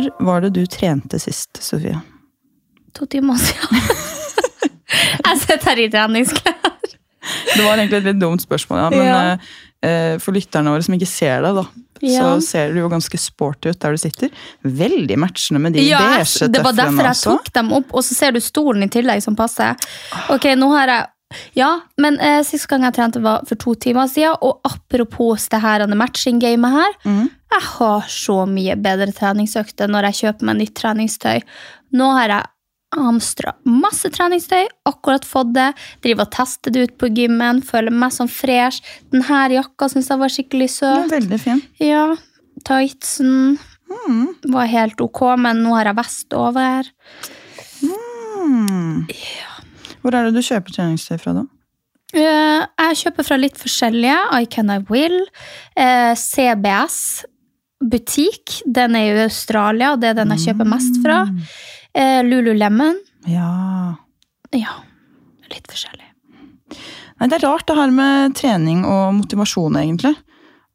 Når var det du trente sist, Sofie? To timer siden. jeg sitter her i treningsklær. Det var egentlig et litt dumt spørsmål, ja, men Ja. eh, for lytterne våre som ikke ser deg, da, Ja. så ser du jo ganske sporty ut der du sitter. Veldig matchende med de Ja, beige tøflene. det var derfor jeg også. tok dem opp, og så ser du stolen i tillegg som passer. Ok, nå har jeg Ja, men eh, sist gang jeg trente var for to timer siden, og apropos det her matching-gamet her, Mhm. Jeg har så mye bedre treningsøkter når jeg kjøper meg nytt treningstøy. Nå har jeg hamstra masse treningstøy, akkurat fått det, driver og tester det ut på gymmen, føler meg som fresh. Denne jakka syns jeg var skikkelig Ja, søt. veldig fin. Ja, tightsen Mm. var helt ok, men nå har jeg vest over. Mm. Hvor er det du kjøper treningstøy fra, da? Eh, jeg kjøper fra litt forskjellige. I Can I Will. eh, CBS butikk. Den er i Australia, og det er den jeg kjøper mest fra. Eh, Lululemon. Ja Ja, litt forskjellig. Nei, Det er rart det her med trening og motivasjon, egentlig.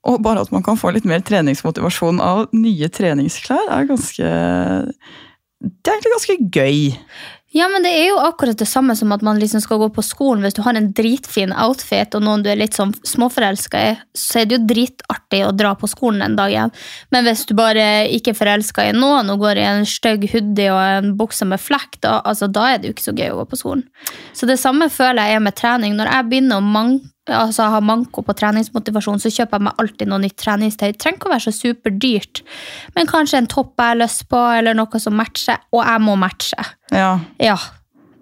Og bare at man kan få litt mer treningsmotivasjon av nye treningsklær, er ganske Det er egentlig ganske gøy. Ja, men det er jo akkurat det samme som at man liksom skal gå på skolen. Hvis du har en dritfin outfit og noen du er litt sånn småforelska i, så er det jo dritartig å dra på skolen en dag igjen. Men hvis du bare ikke er forelska i noen og går i en stygg hoodie og en bukse med flekk, da, altså, da er det jo ikke så gøy å gå på skolen. Så det samme føler jeg er med trening. Når jeg begynner å man altså, har manko på treningsmotivasjon, så kjøper jeg meg alltid noe nytt treningstøy. Det trenger ikke å være så superdyrt, men kanskje en topp jeg har lyst på, eller noe som matcher, og jeg må matche. Ja. Ja.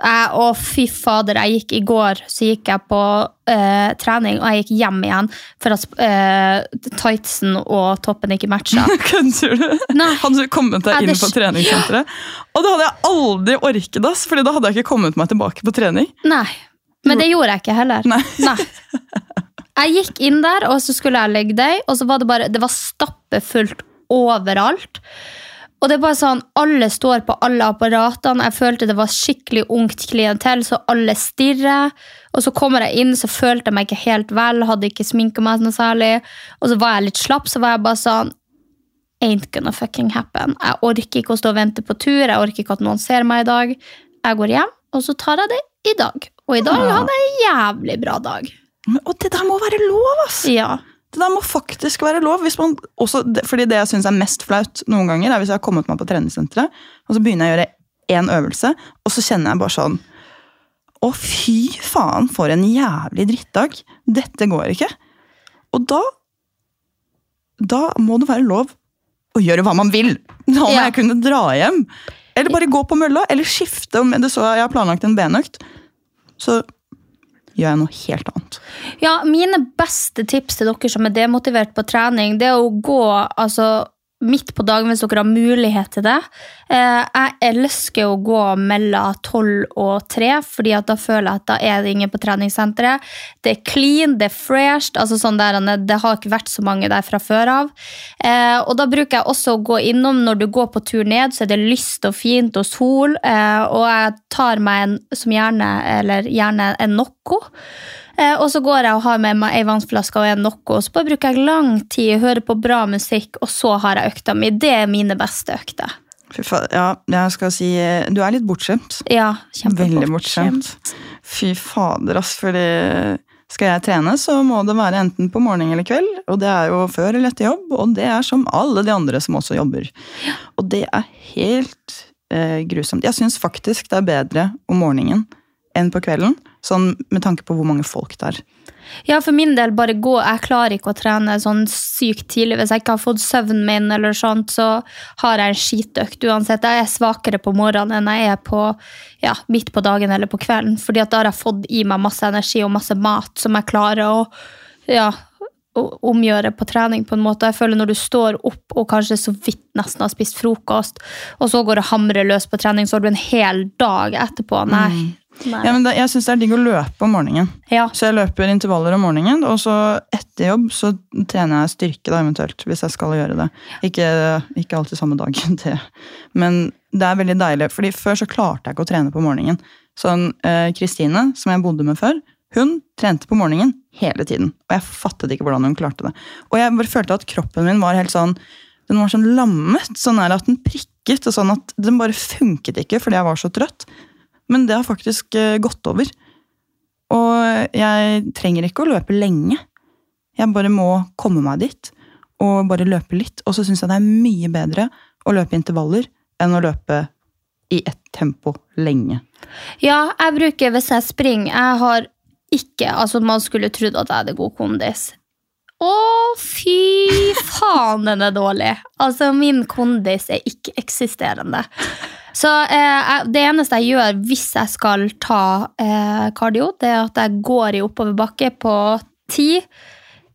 Jeg, og fy fader, jeg gikk i går så gikk jeg på eh, trening, og jeg gikk hjem igjen for at eh, tightsen og toppen ikke matcha. Kødder du? Hadde du kommet deg inn på treningssenteret? Og det hadde jeg aldri orket, ass, Fordi da hadde jeg ikke kommet meg tilbake på trening. Nei. Men det gjorde jeg ikke heller. Nei. Jeg gikk inn der, og så skulle jeg legge deg, og så var det bare Det var stappfullt overalt. Og det er bare sånn, Alle står på alle apparatene. Jeg følte det var skikkelig ungt klientell, så alle stirrer. Og så kommer jeg inn, så følte jeg meg ikke helt vel, hadde ikke sminka meg noe særlig. Og så var jeg litt slapp, så var jeg bare sånn Ain't gonna fucking happen. Jeg orker ikke å stå og vente på tur, jeg orker ikke at noen ser meg i dag. Jeg går hjem, og så tar jeg det i dag. Og i dag Ja. hadde jeg en jævlig bra dag. Men- Og det der må være lov, ass! Ja. Det der må faktisk være lov. Også, fordi det jeg syns er mest flaut noen ganger, er hvis jeg har kommet meg på treningssenteret, og så begynner jeg å gjøre én øvelse, og så kjenner jeg bare sånn Å, fy faen, for en jævlig drittdag. Dette går ikke. Og da Da må det være lov å gjøre hva man vil. Da må Ja. jeg kunne dra hjem. Eller bare gå på mølla, eller skifte. Om det så jeg har planlagt en benøkt, så gjør jeg noe helt annet. Ja, mine beste tips til dere som er demotivert på trening, det er å gå altså, midt på dagen hvis dere har mulighet til det. Eh, jeg elsker å gå mellom tolv og tre, fordi da føler jeg at da er det ingen på treningssenteret. Det er clean, det er fresh, altså sånn det har ikke vært så mange der fra før av. Eh, og da bruker jeg også å gå innom når du går på tur ned, så er det lyst og fint og sol, eh, og jeg tar meg en, som gjerne, eller gjerne en Nocco. Eh, og så går jeg og har med meg ei vannflaske og en Nocco, så bare bruker jeg lang tid, hører på bra musikk, og så har jeg økta mi. Det er mine beste økter. Ja, jeg skal si eh, Du er litt bortskjemt. Ja, Veldig bortskjemt. Fy fader, ass. Fordi skal jeg trene, så må det være enten på morgen eller kveld. Og det er jo før eller etter jobb, og det er som alle de andre som også jobber. Og det er helt eh, grusomt. Jeg syns faktisk det er bedre om morgenen enn på kvelden, sånn med tanke på hvor mange folk det er. Ja, for min del, bare gå. Jeg klarer ikke å trene sånn sykt tidlig. Hvis jeg ikke har fått søvnen min, eller sånt, så har jeg en skitøkt uansett. Jeg er svakere på morgenen enn jeg er på, ja, midt på dagen eller på kvelden. fordi at da har jeg fått i meg masse energi og masse mat som jeg klarer å ja, omgjøre på trening. på en måte. Jeg føler Når du står opp og kanskje så vidt nesten har spist frokost, og så går det hamre løs på trening, så har du en hel dag etterpå. Nei. Nei. Ja, men det, jeg syns det er digg å løpe om morgenen. Ja. Så jeg løper intervaller om morgenen, og så etter jobb så trener jeg styrke, da, eventuelt, hvis jeg skal gjøre det. Ikke, ikke alltid samme dag, det. men det er veldig deilig. fordi før så klarte jeg ikke å trene på morgenen. Sånn, eh, som jeg bodde med før, hun trente på morgenen hele tiden. Og jeg fattet ikke hvordan hun klarte det. Og jeg bare følte at kroppen min var helt sånn den var sånn lammet. sånn her At den prikket. og sånn at Den bare funket ikke fordi jeg var så trøtt. Men det har faktisk eh, gått over. Og jeg trenger ikke å løpe lenge. Jeg bare må komme meg dit og bare løpe litt. Og så syns jeg det er mye bedre å løpe intervaller enn å løpe i ett tempo lenge. Ja, jeg bruker hvis jeg springer Jeg har ikke Altså, man skulle trodd at jeg hadde god kondis. Å, fy faen, den er dårlig! Altså, min kondis er ikke-eksisterende. Så eh, det eneste jeg gjør hvis jeg skal ta eh, kardio, det er at jeg går i oppoverbakke på ti.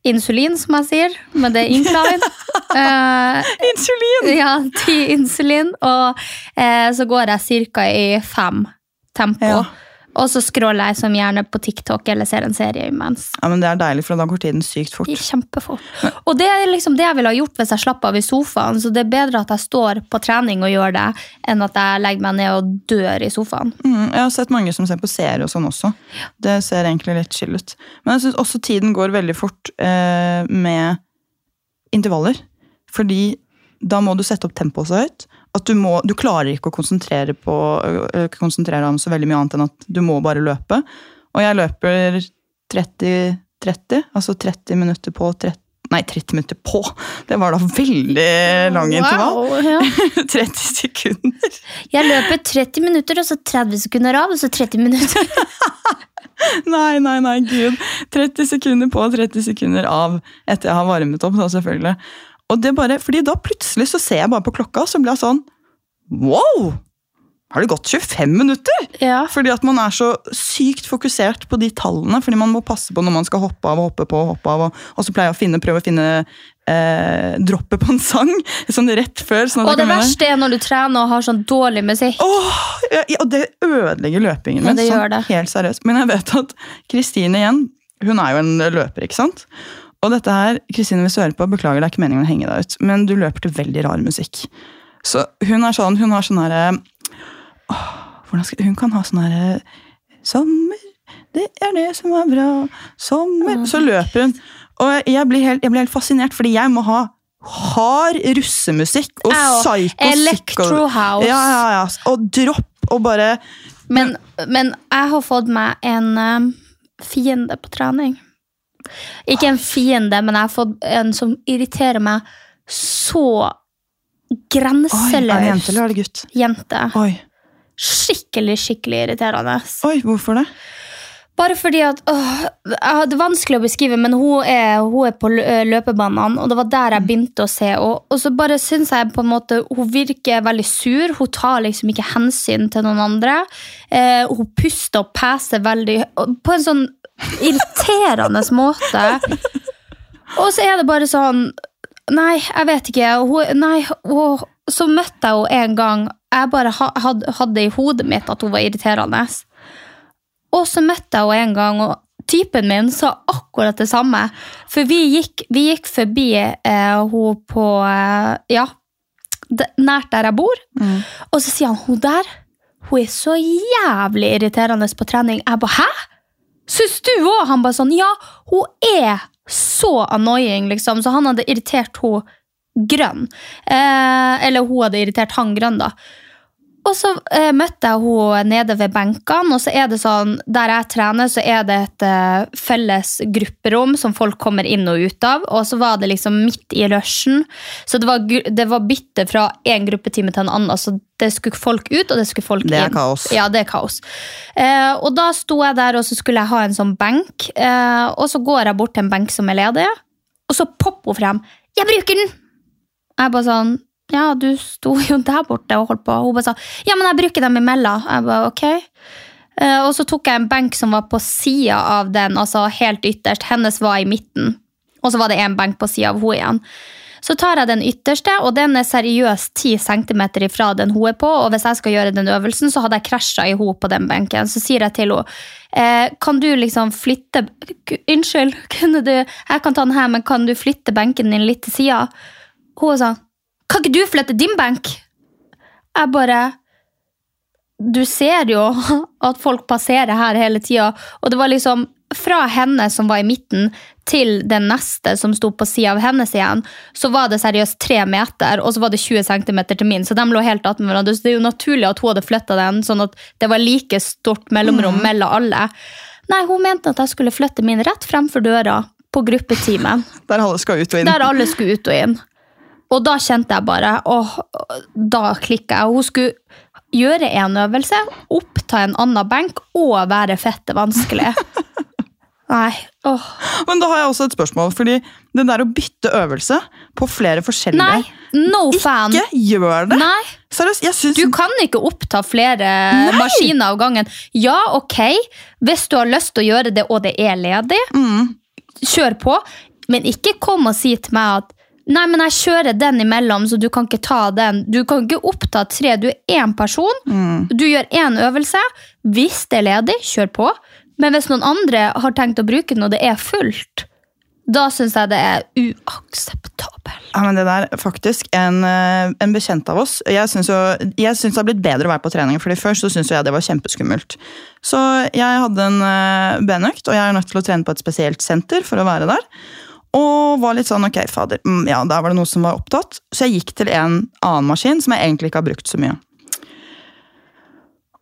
Insulin, som jeg sier, men det er incline. eh, Insulin! ja, ti insulin. Og eh, så går jeg ca. i fem tempo. Ja. Og så scroller jeg som gjerne på TikTok eller ser en serie imens. Ja, men Det er deilig, for da går tiden sykt fort. Gikk kjempefort. Og det er liksom det jeg ville ha gjort hvis jeg slapp av i sofaen. Så det er bedre at jeg står på trening og gjør det, enn at jeg legger meg ned og dør i sofaen. Mm, jeg har sett mange som ser på serie og sånn også. Det ser egentlig litt chill ut. Men jeg syns også tiden går veldig fort eh, med intervaller. Fordi da må du sette opp tempoet så høyt at du, må, du klarer ikke å konsentrere, på, øh, konsentrere deg om så veldig mye annet enn at du må bare løpe. Og jeg løper 30-30, altså 30 minutter på 30 Nei, 30 minutter på! Det var da veldig lang intervall. Wow, ja. 30 sekunder. Jeg løper 30 minutter, og så 30 sekunder av, og så 30 minutter. Nei, nei, nei, gud. 30 sekunder på, 30 sekunder av etter jeg har varmet opp, da selvfølgelig. Og det bare, fordi da plutselig så ser jeg bare på klokka, så blir jeg sånn Wow! Har det gått 25 minutter? Ja. Fordi at man er så sykt fokusert på de tallene. Fordi man må passe på når man skal hoppe av og hoppe på og hoppe av. Og, og så pleier jeg å finne, prøve å finne eh, droppet på en sang sånn rett før. Sånn Og det verste er når du trener og har sånn dårlig musikk. Åh, ja, ja, og det ødelegger løpingen Ja, min. det sånn, gjør det. Helt seriøst. Men jeg vet at Kristine igjen, hun er jo en løper, ikke sant? Og dette her, Kristine hvis du hører på, beklager, det er ikke meningen å henge deg ut, men du løper til veldig rar musikk. Så hun er sånn, hun har sånn herre Hun kan ha sånn herre Sommer, det er det som er bra. Sommer Så løper hun. Og jeg blir helt, jeg blir helt fascinert, fordi jeg må ha hard russemusikk og psycho Electro house. Ja, ja, ja. Og dropp og bare Men, men jeg har fått meg en um, fiende på trening. Ikke en fiende, men jeg har fått en som irriterer meg så Oi, er det jente eller er det gutt? Jente. Oi, Skikkelig, skikkelig irriterende. Oi hvorfor det? Bare fordi at åh, jeg hadde vanskelig å beskrive, men hun er, hun er på løpebanene, og det var der jeg begynte å se. Og, og så bare syns jeg på en måte Hun virker veldig sur. Hun tar liksom ikke hensyn til noen andre. Eh, hun puster og peser veldig På en sånn irriterende måte. Og så er det bare sånn Nei, jeg vet ikke. Hun, nei, hun, så møtte jeg henne en gang. Jeg bare hadde, i hodet mitt at hun var irriterende. Og så møtte jeg henne en gang, og typen min sa akkurat det samme. For vi gikk, vi gikk forbi eh, hun på eh, Ja, nært der jeg bor. Og så sier han hun der hun er så jævlig irriterende på trening. Jeg bare hæ? Syns du òg? Han bare sånn ja, hun er så annoying, liksom. Så han hadde irritert hun grønn. Eh, eller hun hadde irritert han grønn, da. Og så eh, møtte jeg henne nede ved benkene, og så er det sånn, der jeg trener, så er det et eh, felles grupperom som folk kommer inn og ut av, og så var det liksom midt i rushen, så det var, det var bytte fra en gruppetime til en annen, så det skulle folk ut, og det skulle folk inn. Det er kaos. Ja, det er kaos. Eh, og da sto jeg der, og så skulle jeg ha en sånn benk, eh, og så går jeg bort til en benk som er ledig, og så popper hun frem, jeg bruker den! Jeg bare sånn, ja, du sto jo der borte og holdt på. Hun bare sa, ja, men jeg bruker dem imellom. Jeg bare, ok. Eh, og så tok jeg en benk som var på siden av den, altså helt ytterst. Hennes var i midten. Og så var det en benk på siden av hun igjen. Så tar jeg den ytterste, og den er seriøst 10 cm ifra den hun er på. Og hvis jeg skal gjøre den øvelsen, så hadde jeg krasja i henne på den benken. Så sier jeg til henne, eh, kan du liksom flytte Unnskyld, kunne du Jeg kan ta den her, men kan du flytte benken din litt til sida? Hun sa Kan ikke du flytte din benk? Jeg bare Du ser jo at folk passerer her hele tida, og det var liksom fra henne som var i midten, til den neste som sto på sida av hennes igjen, så var det seriøst tre meter, og så var det 20 cm til min, så de lå helt attmed hverandre. Så det er jo naturlig at hun hadde flytta den, sånn at det var like stort mellomrom mellom alle. Nei, hun mente at jeg skulle flytte min rett fremfor døra på gruppetimen. Der alle skulle ut og inn. Der alle skulle ut og inn. Og da kjente jeg bare åh, Da klikka jeg. Hun skulle gjøre en øvelse, oppta en annen benk og være fette vanskelig. Nei. åh. Men da har jeg også et spørsmål, fordi det der å bytte øvelse på flere forskjellige Nei, no fan. Ikke gjør det! Nei. Seriøst, jeg syns Du kan ikke oppta flere maskiner av gangen. Ja, ok, hvis du har lyst til å gjøre det, og det er ledig, kjør på. Men ikke kom og si til meg at Nei, men jeg kjører den imellom, så du kan ikke ta den. Du kan ikke oppta tre. Du er én person. Du gjør én øvelse. Hvis det er ledig, kjør på. Men hvis noen andre har tenkt å bruke den, og det er fullt, da syns jeg det er uakseptabelt. Ja, men det der, faktisk, en, eh, en bekjent av oss Jeg syns det har blitt bedre å være på trening, fordi før så syntes jeg det var kjempeskummelt. Så jeg hadde en uh, benøkt, og jeg er nødt til å trene på et spesielt senter for å være der. Og var litt sånn, ok, fader, mm, ja, der var det noe som var opptatt. Så jeg gikk til en annen maskin som jeg egentlig ikke har brukt så mye.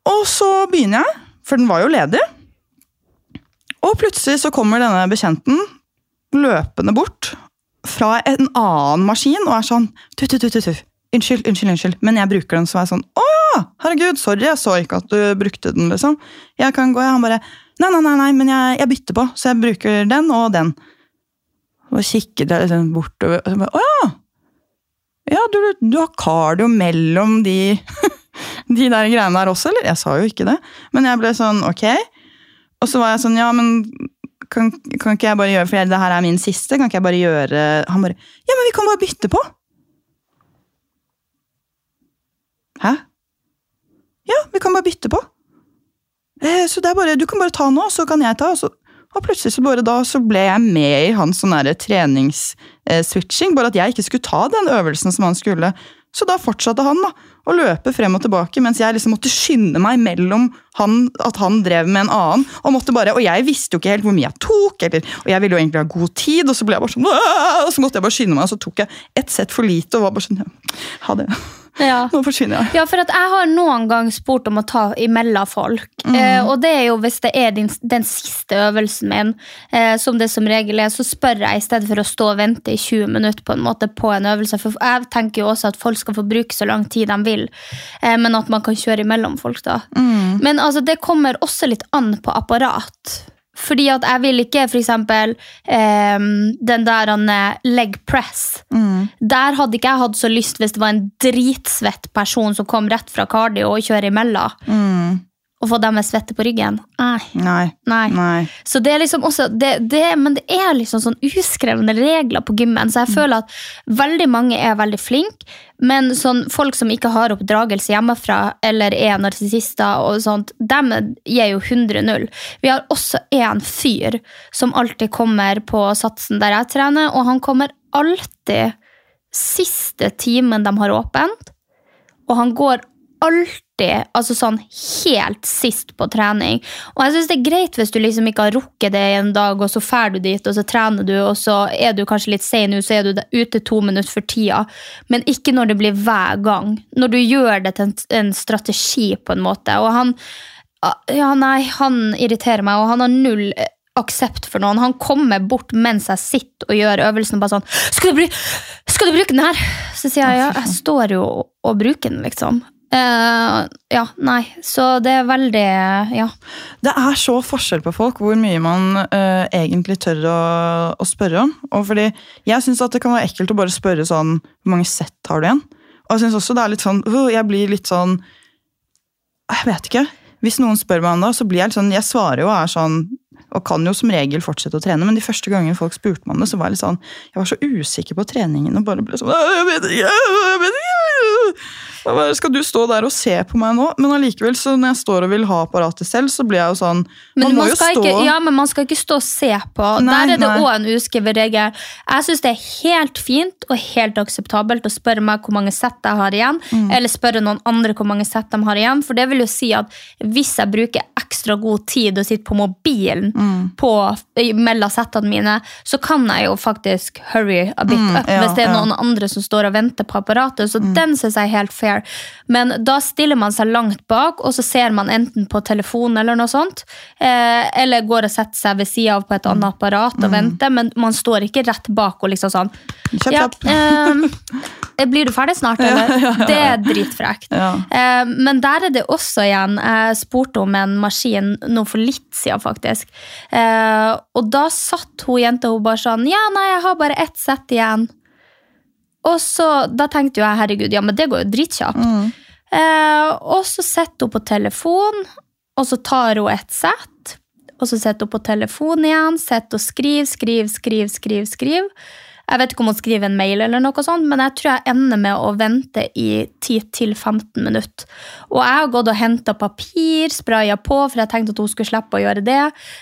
Og så begynner jeg, for den var jo ledig. Og plutselig så kommer denne bekjenten løpende bort fra en annen maskin og er sånn tu, tu, tu, tu, tu. Unnskyld, unnskyld, unnskyld. Men jeg bruker den, så er jeg sånn Å! Herregud, sorry, jeg så ikke at du brukte den, liksom. Jeg kan gå, jeg. Han bare Nei, nei, nei, nei men jeg, jeg bytter på, så jeg bruker den og den. Og kikket jeg liksom bortover og så bare, Å ja! Ja, du, du har kardio mellom de de der greiene der også, eller? Jeg sa jo ikke det. Men jeg ble sånn, ok. Og så var jeg sånn, ja, men kan, kan ikke jeg bare gjøre, for det her er min siste, kan ikke jeg bare gjøre Han bare, ja, men vi kan bare bytte på. Hæ? Ja, vi kan bare bytte på. Eh, så det er bare, du kan bare ta nå, så kan jeg ta. Og, så, og plutselig så bare da så ble jeg med i hans sånn treningsswitching, bare at jeg ikke skulle ta den øvelsen som han skulle. Så da fortsatte han da, å løpe frem og tilbake, mens jeg liksom måtte skynde meg mellom han, at han drev med en annen. Og måtte bare, og jeg visste jo ikke helt hvor mye jeg tok, eller, og jeg ville jo egentlig ha god tid. Og så ble jeg bare sånn, og så måtte jeg bare skynde meg, og så tok jeg ett sett for lite og var bare sånn ja, Ha det. Ja. Nå forsvinner jeg. Ja, for jeg har noen gang spurt om å ta imellom folk. Eh, og det er jo hvis det er din, den siste øvelsen min, eh, som det som regel er, så spør jeg i stedet for å stå og vente i 20 minutter på en måte på en øvelse. For jeg tenker jo også at folk skal få bruke så lang tid de vil, eh, men at man kan kjøre imellom folk da. Men altså, det kommer også litt an på apparat. Fordi at jeg vil ikke eksempel eh, den der han, eh, leg press. Der hadde ikke jeg hatt så lyst hvis det var en dritsvett person som kom rett fra cardio og kjører imellom. Og få dem med svette på ryggen. Nei. Nei. Nei. Nei. Så det er liksom også det, det, Men det er liksom sånn uskrevne regler på gymmen, så jeg føler at veldig mange er veldig flinke, men sånn folk som ikke har oppdragelse hjemmefra, eller er narsissister og sånt, dem gir jo 100-0. Vi har også en fyr som alltid kommer på satsen der jeg trener, og han kommer alltid siste timen de har åpent, og han går alltid altså sånn helt sist på trening. Og jeg synes det er greit hvis du liksom ikke har rukket det en dag, og så drar du dit, og så trener du, og så er du kanskje litt sein ut, så er du ute to minutter for tida. Men ikke når det blir hver gang. Når du gjør det til en, en strategi, på en måte. Og han ja, nei, han irriterer meg, og han har null eh, aksept for noen. Han kommer bort mens jeg sitter og gjør øvelsen og bare sånn skal du, bru- 'Skal du bruke den her?' Så sier jeg ja, jeg står jo og bruker den, liksom. Eh, ja, nei. Så det er veldig Ja. Det er så forskjell på folk hvor mye man uh, egentlig tør å, å spørre om. Og fordi Jeg syns det kan være ekkelt å bare spørre sånn Hvor mange sett har du igjen? Og jeg synes også det er litt sånn uh, Jeg blir litt sånn Jeg vet ikke. Hvis noen spør meg om det, så blir jeg litt sånn Jeg svarer jo og er sånn og kan jo som regel fortsette å trene, men de første gangene folk spurte meg om det, så var jeg litt sånn Jeg var så usikker på treningen og bare ble sånn «Øh, Jeg vet ikke, jeg vet ikke. Skal du stå der og se på meg nå? Men allikevel, så når jeg står og vil ha apparatet selv, så blir jeg jo sånn Men Man må man jo stå ikke, ja, men man skal ikke stå og se på. Nei, Der er det òg en uskrevet regel. Jeg syns det er helt fint og helt akseptabelt å spørre meg hvor mange sett jeg har igjen, Mm. eller spørre noen andre hvor mange sett de har igjen. For det vil jo si at hvis jeg bruker ekstra god tid og sitter på mobilen Mm. på, mellom settene mine, så kan jeg jo faktisk hurry a bit Mm, up ja, hvis det er ja. noen andre som står og venter på apparatet. Så den syns jeg er helt fair. Men da stiller man seg langt bak, og så ser man enten på telefonen eller noe sånt, eh, eller går og setter seg ved sida av på et annet apparat og venter, men man står ikke rett bak og liksom sånn Kjapp, ja, eh, Blir du ferdig snart, eller? Det er dritfrekt. Ja. Eh, men der er det også igjen Jeg spurte om en maskin nå for litt siden, faktisk. Eh, og da satt hun jenta hun bare sånn Ja, nei, jeg har bare ett sett igjen. Og så, Da tenkte jo jeg herregud, ja, men det går jo dritkjapt. Eh, og så sitter hun på telefon, og så tar hun et sett. Og så sitter hun på telefon igjen, sitter og skriver, skriver, skriver, skriver. skriver. Jeg vet ikke om hun skriver en mail, eller noe sånt, men jeg tror jeg ender med å vente i 10-15 minutter. Og jeg har gått og henta papir, spraya på, for jeg tenkte at hun skulle slippe å gjøre det.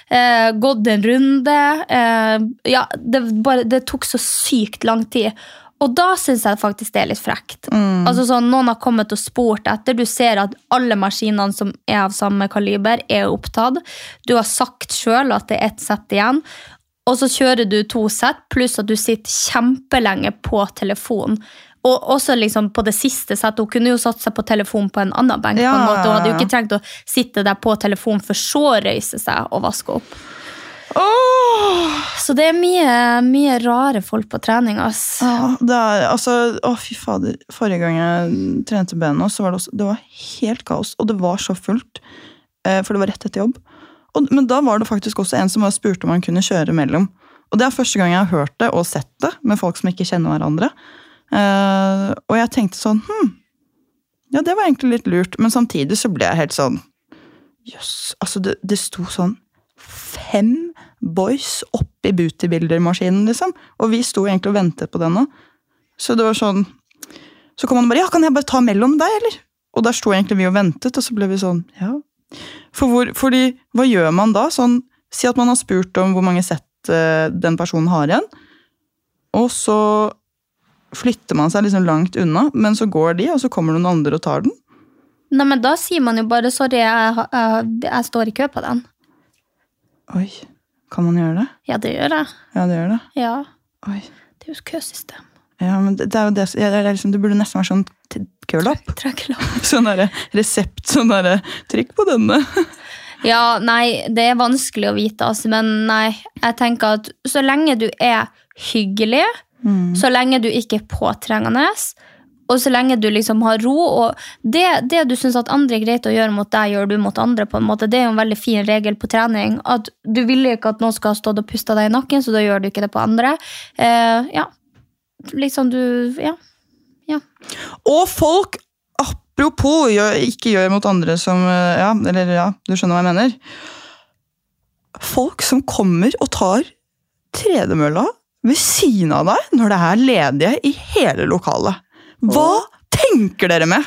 Eh, gått en runde. Eh, ja, det, bare, det tok så sykt lang tid. Og da syns jeg faktisk det er litt frekt. Altså sånn, Noen har kommet og spurt etter. Du ser at alle maskinene som er av samme kaliber, er opptatt. Du har sagt sjøl at det er ett sett igjen. Og så kjører du to sett, pluss at du sitter kjempelenge på telefonen. Og også liksom på det siste settet. Hun kunne jo satt seg på telefonen på en annen benk. på en måte. Hun hadde jo ja, ja. ikke trengt å sitte der på telefonen for så å røyse seg og vaske opp. Åh! Så det er mye, mye rare folk på trening. ass. Ja, det er, altså, å fy fader. Forrige gang jeg trente bena, så var det også Det var helt kaos. Og det var så fullt. eh, For det var rett etter jobb. Og, men da var det faktisk også en som spurte om han kunne kjøre mellom. Og det er første gang jeg har hørt det og sett det med folk som ikke kjenner hverandre. Eh, og jeg tenkte sånn hm, Ja, det var egentlig litt lurt. Men samtidig så ble jeg helt sånn Jøss. altså, det, det sto sånn fem boys oppi bootybildermaskinen, liksom. Og vi sto egentlig og ventet på den nå. Så det var sånn Så kom han og bare 'Ja, kan jeg bare ta mellom deg, eller?' Og der sto egentlig vi og ventet, og så ble vi sånn Ja. For hvor, fordi, hva gjør man da? Sånn, si at man har spurt om hvor mange sett uh, den personen har igjen, og så flytter man seg liksom langt unna, men så går de, og så kommer noen andre og tar den. Nei, men Da sier man jo bare 'sorry, jeg, jeg, jeg står i kø på den'. Oi, kan man gjøre det? Ja, det gjør jeg. Ja, det gjør det. Ja, Oi. Det er jo køsystem. Ja, men det, det er jo det, det, er liksom, det burde nesten være sånn kølapp. Sånn derre resept, sånn derre Trykk på denne. Ja, nei, det er vanskelig å vite, altså, men nei. Jeg tenker at så lenge du er hyggelig, så lenge du ikke er påtrengende, og så lenge du liksom har ro, og det, det du syns at andre er greit å gjøre mot deg, gjør du mot andre, på en måte. Det er jo en veldig fin regel på trening. At du vil ikke at noen skal ha stått og pusta deg i nakken, så da gjør du ikke det på andre. Eh, ja. Liksom du Ja. Og folk, apropos, gjør, ikke gjør mot andre som eh, Ja, eller ja, du skjønner hva jeg mener. Folk som kommer og tar tredemølla ved siden av deg når det er ledige i hele lokalet. Hva tenker dere med?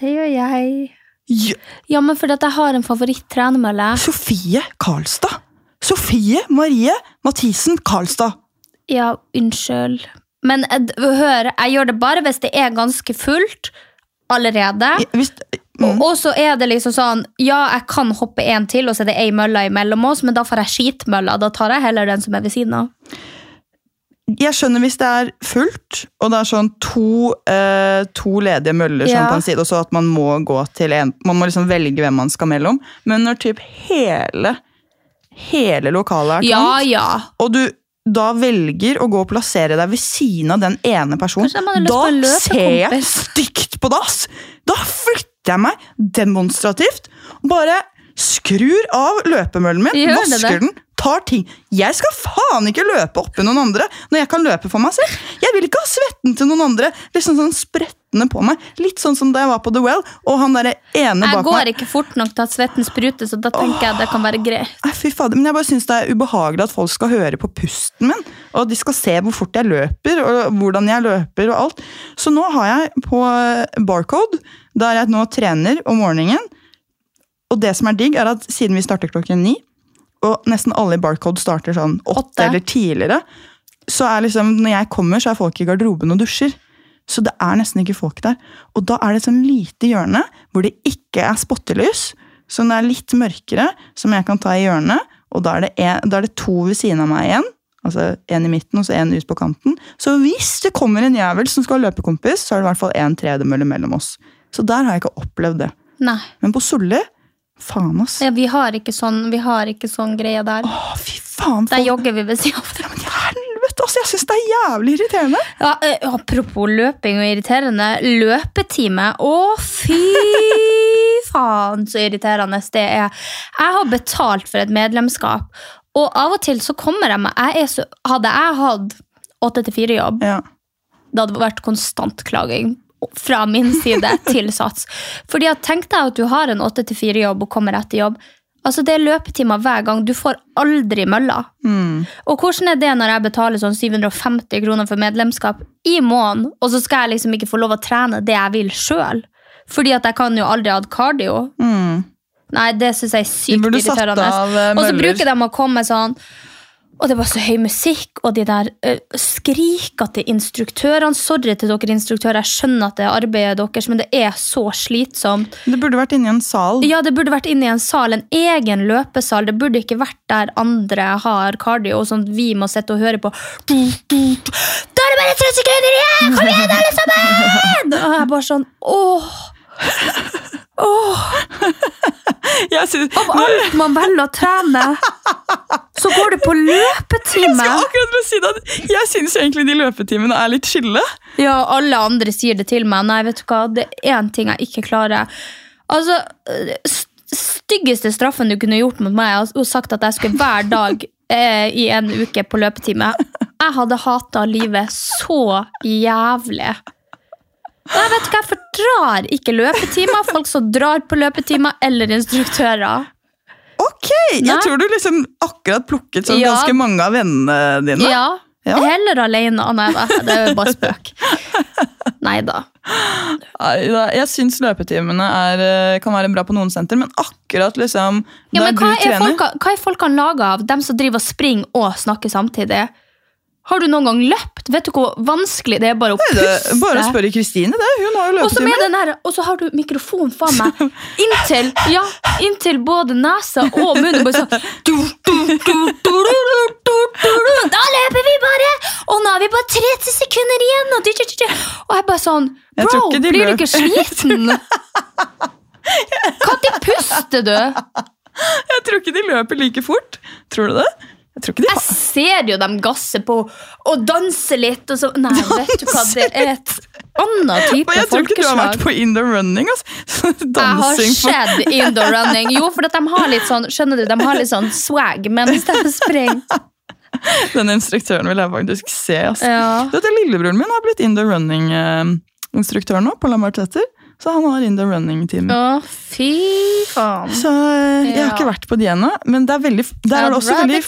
Det gjør jeg. Ja, Ja, men fordi at jeg har en favoritt-trenermølle. Sofie Karlstad. Sofie Marie Mathisen Karlstad. Ja, unnskyld. Men eh, hør, jeg gjør det bare hvis det er ganske fullt allerede. Hvis, Og, og så er det liksom sånn Ja, jeg kan hoppe en til, og så er det ei mølle imellom oss, men da får jeg skitmølla. Da tar jeg heller den som er ved siden av. Jeg skjønner hvis det er fullt, og det er sånn to, eh, to ledige møller sånn Ja. på en side, og så at man må gå til en Man må liksom velge hvem man skal mellom. Men når typ hele, hele lokalet er Ja, tomt, ja. og du da velger å gå og plassere deg ved siden av den ene personen, da løpe, ser jeg stygt på dass! Da flytter jeg meg demonstrativt bare skrur av løpemøllen min, vasker den, tar ting. Jeg skal faen ikke løpe oppi noen andre når jeg kan løpe for meg selv. Jeg vil ikke ha svetten til noen andre liksom sånn sprettende på meg. Litt sånn som da jeg var på The Well, og han derre ene Jeg går meg ikke fort nok til at svetten spruter, så da tenker jeg det kan være greit. Fy fader, men jeg bare synes det er ubehagelig at folk skal høre på pusten min, og de skal se hvor fort jeg løper, og hvordan jeg løper og alt. Så nå har jeg på eh, Barcode, der jeg nå trener om morgenen, og det som er digg er at siden vi starter klokken ni, og nesten alle i Barcode starter sånn åtte eller tidligere, så er liksom, når jeg kommer, så er folk i garderoben og dusjer. Så det er nesten ikke folk der. Og da er det et sånn lite hjørne hvor det ikke er spottelys, som det er litt mørkere, som jeg kan ta i hjørnet. Og da er det, en, da er det to ved siden av meg igjen. Altså en i midten og så en ut på kanten. Så hvis det kommer en jævel som skal ha løpekompis, så er det i hvert fall en tredemølle mellom oss. Så der har jeg ikke opplevd det. Nei. Men på Solli, faen ass. Ja, vi har ikke sånn, vi har ikke sånn greie der. Å, fy faen. Der jogger vi ved siden av hverandre. Men helvete, ass! jeg syns det er jævlig irriterende. Ja, eh, apropos løping og irriterende. Løpetime. Å, fy faen, så irriterende det er. Jeg har betalt for et medlemskap, og av og til så kommer jeg meg jeg så, Hadde jeg hatt åtte til fire-jobb, Ja. det hadde vært konstant klaging fra min side til Sats. Fordi at Tenk deg at du har en åtte til fire-jobb og kommer etter jobb. Altså Det er løpetimer hver gang. Du får aldri mølla. Og hvordan er det når jeg betaler sånn 750 kroner for medlemskap i måneden, og så skal jeg liksom ikke få lov å trene det jeg vil sjøl? Fordi at jeg kan jo aldri ha hatt cardio. Nei, det syns jeg er sykt irriterende. eh, Og så bruker de å komme sånn og det var så høy musikk, og de der uh, skrikete instruktørene. Sorry til dere instruktører, jeg skjønner at det er arbeidet deres, men det er så slitsomt. Det burde vært inni en sal. Ja, det burde vært inne i en sal, en egen løpesal. Det burde ikke vært der andre har cardio, og sånn at vi må sitte og høre på. Da er det bare tre sekunder igjen! Kom igjen, alle sammen! Og jeg bare sånn, åh. Jeg synes, Av alt man velger å trene, på løpetime. Jeg akkurat si det jeg syns egentlig de løpetimene er litt chille. Ja, alle andre sier det til meg. Nei, vet du hva, det er én ting jeg ikke klarer. Altså, styggeste straffen du kunne gjort mot meg, er å sagt at jeg skulle hver dag eh, i en uke på løpetime. Jeg hadde hata livet så jævlig. Nei, vet hva, Jeg fordrar ikke løpetimer, folk som drar på løpetimer, eller instruktører. Ok, Jeg tror du liksom akkurat plukket sånn Ja. ganske mange av vennene dine. Ja, Ja. Heller alene. Nei da, det er jo bare spøk. Nei da. Jeg syns løpetimene er, eh, kan være bra på noen senter, men akkurat liksom Ja, der men du hva er, trener folka, hva er folkene laga av? Dem som driver og springer og snakker samtidig? Har du noen gang løpt? Vet du hvor vanskelig det er bare å puste? det, Bare å spørre Kristine, det. Hun har jo løpetimer. og så har du mikrofon faen meg inntil, ja, inntil både nesa og munnen. Bare sånn du, du, du. Da løper vi bare! Og nå har vi bare 30 sekunder igjen! Og, jeg og jeg bare sånn Bro, de blir du ikke sliten? Når puster du? Jeg tror ikke de løper like fort. Tror du det? Jeg tror ikke de Jeg ser jo dem gasse på og danse litt. Og så, nei, vet du hva, det er et annet type folkeslag. jeg tror ikke du har vært på in the running. Altså. Dansing Jeg har skjedd indoor running. Jo, for at de har litt sånn Skjønner du, de har litt sånn swag mens de springer. Den instruktøren vil jeg faktisk se. Altså. Ja. Du vet, Lillebroren min har blitt in the running-instruktør nå på Lambertseter. Så han har in the running-team. Å, fy faen. Så eh, jeg har ikke vært på de ennå, men det er veldig, der er det også veldig,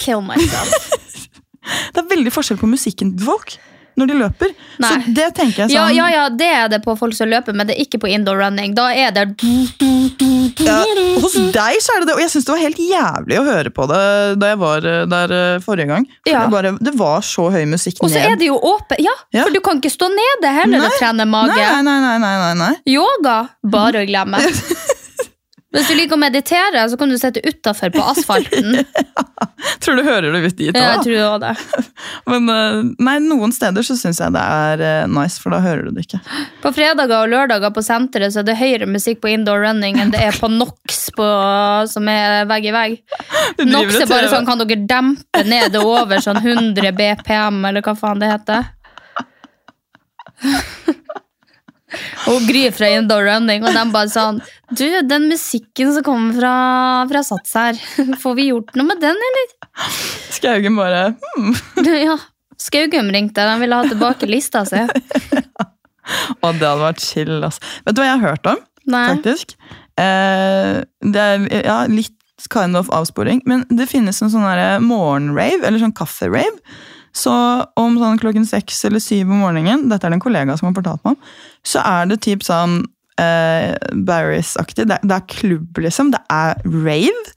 det er veldig forskjell på musikken til folk når de løper. Nei. Så det tenker jeg Ja, sånn ja, ja, det er det på folk som løper, men det er ikke på indoor running. Da er det Ja, hos deg så er det det, og jeg syns det var helt jævlig å høre på det da jeg var eh, der eh, forrige gang. Ja. det, bare, det var så høy musikk Og så er det jo åpent. Ja, Ja. for du kan ikke stå nede heller Nei. og trene mage. Nei, nei, nei, nei, nei. Yoga, bare å glemme. Hvis du liker å meditere, så kan du sitte utafor på asfalten. Tror du hører det ut dit Ja, jeg tror også det. Men eh, nei, noen steder så syns jeg det er eh, nice, for da hører du det ikke. På fredager og lørdager på senteret så er det høyere musikk på indoor running enn det er på NOx på, som er vegg i vegg. NOx er bare sånn, kan dere dempe ned og over sånn 100 BPM, eller hva faen det heter? Og Gry fra Running, og de bare sånn Du, den musikken som kommer fra, fra Sats her, får vi gjort noe med den, eller? Skaugen bare hmm. Ja. Skaugum ringte, de ville ha tilbake lista si. Og det hadde vært chill, altså. Vet du hva jeg har hørt om? Nei. faktisk. Eh, det er ja, litt kind of avsporing, men det finnes en sånn morgenrave, eller sånn kafferave. Så om sånn klokken seks eller syv om morgenen, dette er det en kollega som har fortalt meg om, så er det typ sånn eh, Barris-aktig. Det, det er klubb, liksom. Det er rave.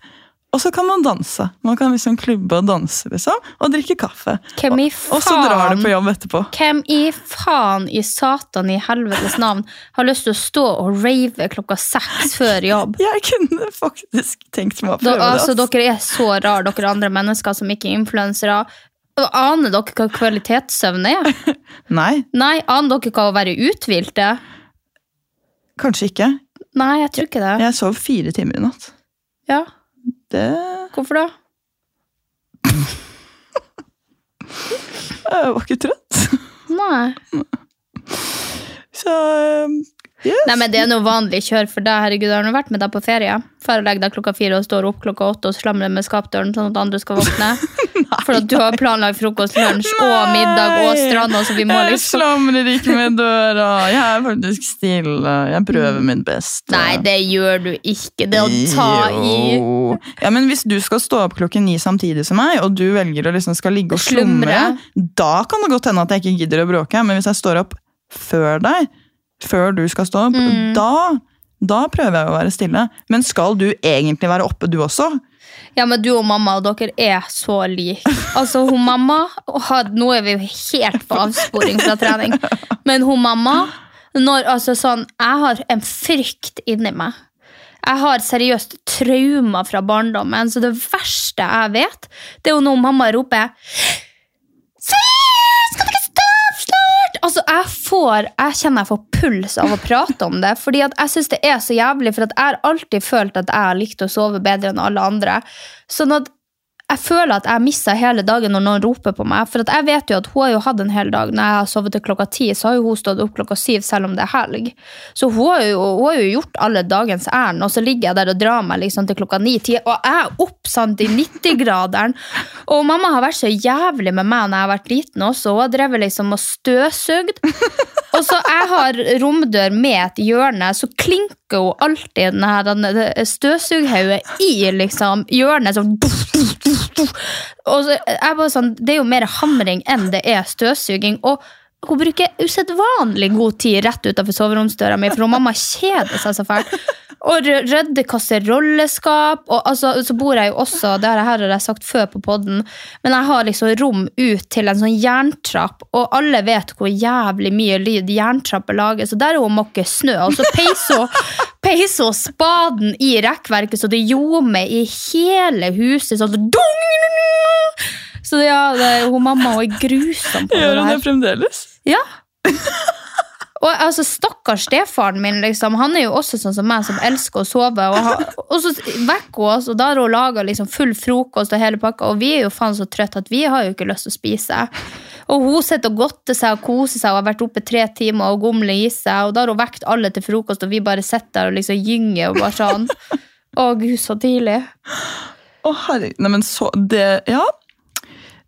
Og så kan man danse. Man kan liksom klubbe og danse, liksom. Og drikke kaffe. Hvem i Og så drar du på jobb etterpå. Hvem i faen i satan i helvetes navn har lyst til å stå og rave klokka seks før jobb? Jeg kunne faktisk tenkt meg å Da, prøve det. altså, dere er så rare, dere andre mennesker som ikke er influensere. Aner dere hva kvalitetssøvn er? Nei, Nei, aner dere hva å være uthvilte? kanskje ikke. Nei, jeg tror ikke det. Jeg sov fire timer i natt. Ja, Det Hvorfor da? Jeg var ikke trøtt. Nei. Så um, yes. Nei, men Det er noe vanlig kjør for deg. herregud, Har du vært med deg på ferie? Før legger deg klokka fire og står opp klokka åtte og slamrer med skapdøren sånn at andre skal våkne? For at du har planlagt frokost, lunsj og middag og stranda, så vi må Jeg liksom slamrer ikke med døra. Jeg er faktisk stille. Jeg prøver mitt beste. Nei, det gjør du ikke. Det å ta i. Ja, men Hvis du skal stå opp klokken ni samtidig som meg, og du velger å liksom skal ligge og Slumre. da kan det godt hende at jeg ikke gidder å bråke. Men hvis jeg står opp før deg, før du skal stå opp, Mm. da, da prøver jeg å være stille. Men skal du egentlig være oppe, du også? Ja, men du og mamma og dere er så like. Altså, hun mamma had, Nå er vi jo helt på avsporing fra trening. Men hun mamma når, altså, sånn, Jeg har en frykt inni meg. Jeg har seriøst traumer fra barndommen, så det verste jeg vet, det er jo når mamma roper Seriøst, Altså, jeg får, jeg kjenner jeg får puls av å prate om det, fordi at jeg synes det er så jævlig, for jeg har alltid følt at jeg har likt å sove bedre enn alle andre. Sånn at jeg føler at jeg misser hele dagen når noen roper på meg. For jeg vet jo at hun har jo hatt en hel dag. Når jeg har sovet til klokka ti, så har jo hun stått opp klokka syv selv om det er helg. Så hun har jo, hun har jo gjort alle dagens ærend, og så ligger jeg der og drar meg liksom til klokka ni-ti, og jeg er opp sant, i 90-graderen. Og mamma har vært så jævlig med meg når jeg har vært liten også. Hun har drevet liksom og støvsugd. Og så jeg har romdør med et hjørne, så klinker hun alltid denne, denne støvsughaugen i liksom hjørnet. sånn og så, jeg bare sånn, Det er jo mer hamring enn det er støvsuging. Og hun bruker usedvanlig god tid rett utenfor soveromsdøra mi, for hun mamma kjeder seg så fælt. Og rydder kasserolleskap. Og altså, så bor jeg jo også, det her har jeg sagt før på podden, men jeg har liksom rom ut til en sånn jerntrapp, og alle vet hvor jævlig mye lyd jerntrapper lager, så der er hun mokker snø, og så peiser hun spaden i rekkverket, så det ljomer i hele huset. sånn dung! Så ja, det, hun mamma hun er grusom på det Gjør hun det fremdeles? Ja. Og altså, Stakkars stefaren min, liksom, han er jo også sånn som meg, som elsker å sove. Og, ha, og så vekker hun oss, og da har hun laga liksom full frokost og hele pakka. Og vi er jo faen så trøtte at vi har jo ikke lyst til å spise. Og hun sitter og godter seg og koser seg og har vært oppe tre timer og gomler i seg. Og da har hun vekt alle til frokost, og vi bare sitter der og liksom gynger og bare sånn. Å gud, så tidlig. Å, herregud. Nei, men så Det Ja.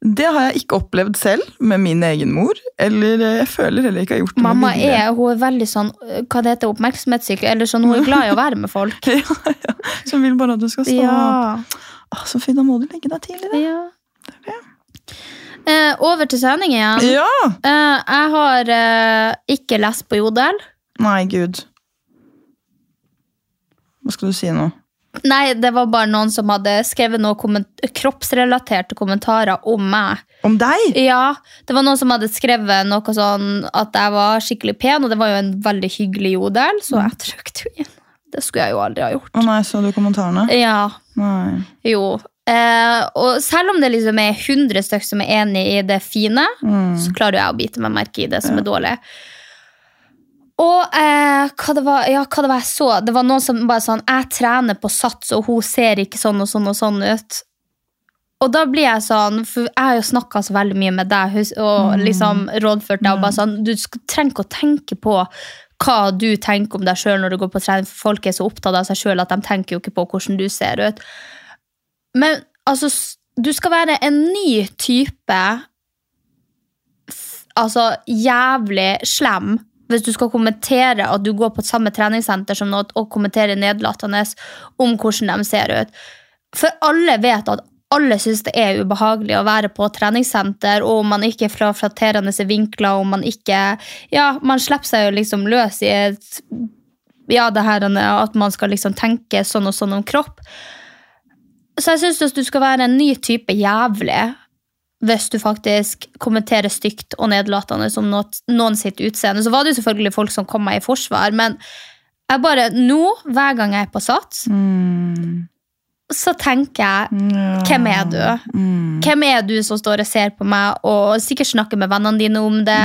Det har jeg ikke opplevd selv med min egen mor. Eller eh, jeg føler heller ikke jeg har gjort det med Mamma er, hun er veldig sånn hva det heter, oppmerksomhetssyk, eller sånn, hun er glad i å være med folk. ja, ja. Som vil bare at du skal stå Ja. opp. Så fint, da må du legge deg tidlig. da. Ja. Eh, over til sending igjen. Ja! Eh, jeg har eh, ikke lest på Jodel. Nei, gud. Hva skal du si nå? Nei, det var bare noen som hadde skrevet noen komment kroppsrelaterte kommentarer om meg. Om deg? Ja, det var noen som hadde skrevet noe sånn at jeg var skikkelig pen, og det var jo en veldig hyggelig jodel, så jeg trykte jo inn. Det skulle jeg jo aldri ha gjort. Å nei, så du kommentarene? Ja, Nei. jo. Eh, og selv om det liksom er 100 stykker som er enig i det fine, så klarer jeg å bite meg merke i det som er dårlig. Og eh, hva, det var, ja, hva det var jeg så? Det var noen som bare sånn Jeg trener på sats, og hun ser ikke sånn og sånn og sånn ut. Og da blir jeg sånn, for jeg har jo snakka så veldig mye med deg og liksom rådført deg. og bare sånn, Du trenger ikke å tenke på hva du tenker om deg sjøl når du går på trening, for folk er så opptatt av seg sjøl at de tenker jo ikke på hvordan du ser ut. Men altså, du skal være en ny type Altså jævlig slem hvis du skal kommentere at du går på samme treningssenter som noe, og kommentere nedlatende om hvordan de ser ut. For alle vet at alle syns det er ubehagelig å være på treningssenter, og om man ikke er fra flatterende vinkler, og man ikke Ja, man slipper seg jo liksom løs i et Ja, det her at man skal liksom tenke sånn og sånn om kropp. Så jeg syns du skal være en ny type jævlig hvis du faktisk kommenterer stygt og nedlatende om noen sitt utseende. Så var det jo selvfølgelig folk som kom meg i forsvar, men jeg bare nå, hver gang jeg er på Sats, så tenker jeg hvem er du? Hvem er du som står og ser på meg og sikkert snakker med vennene dine om det?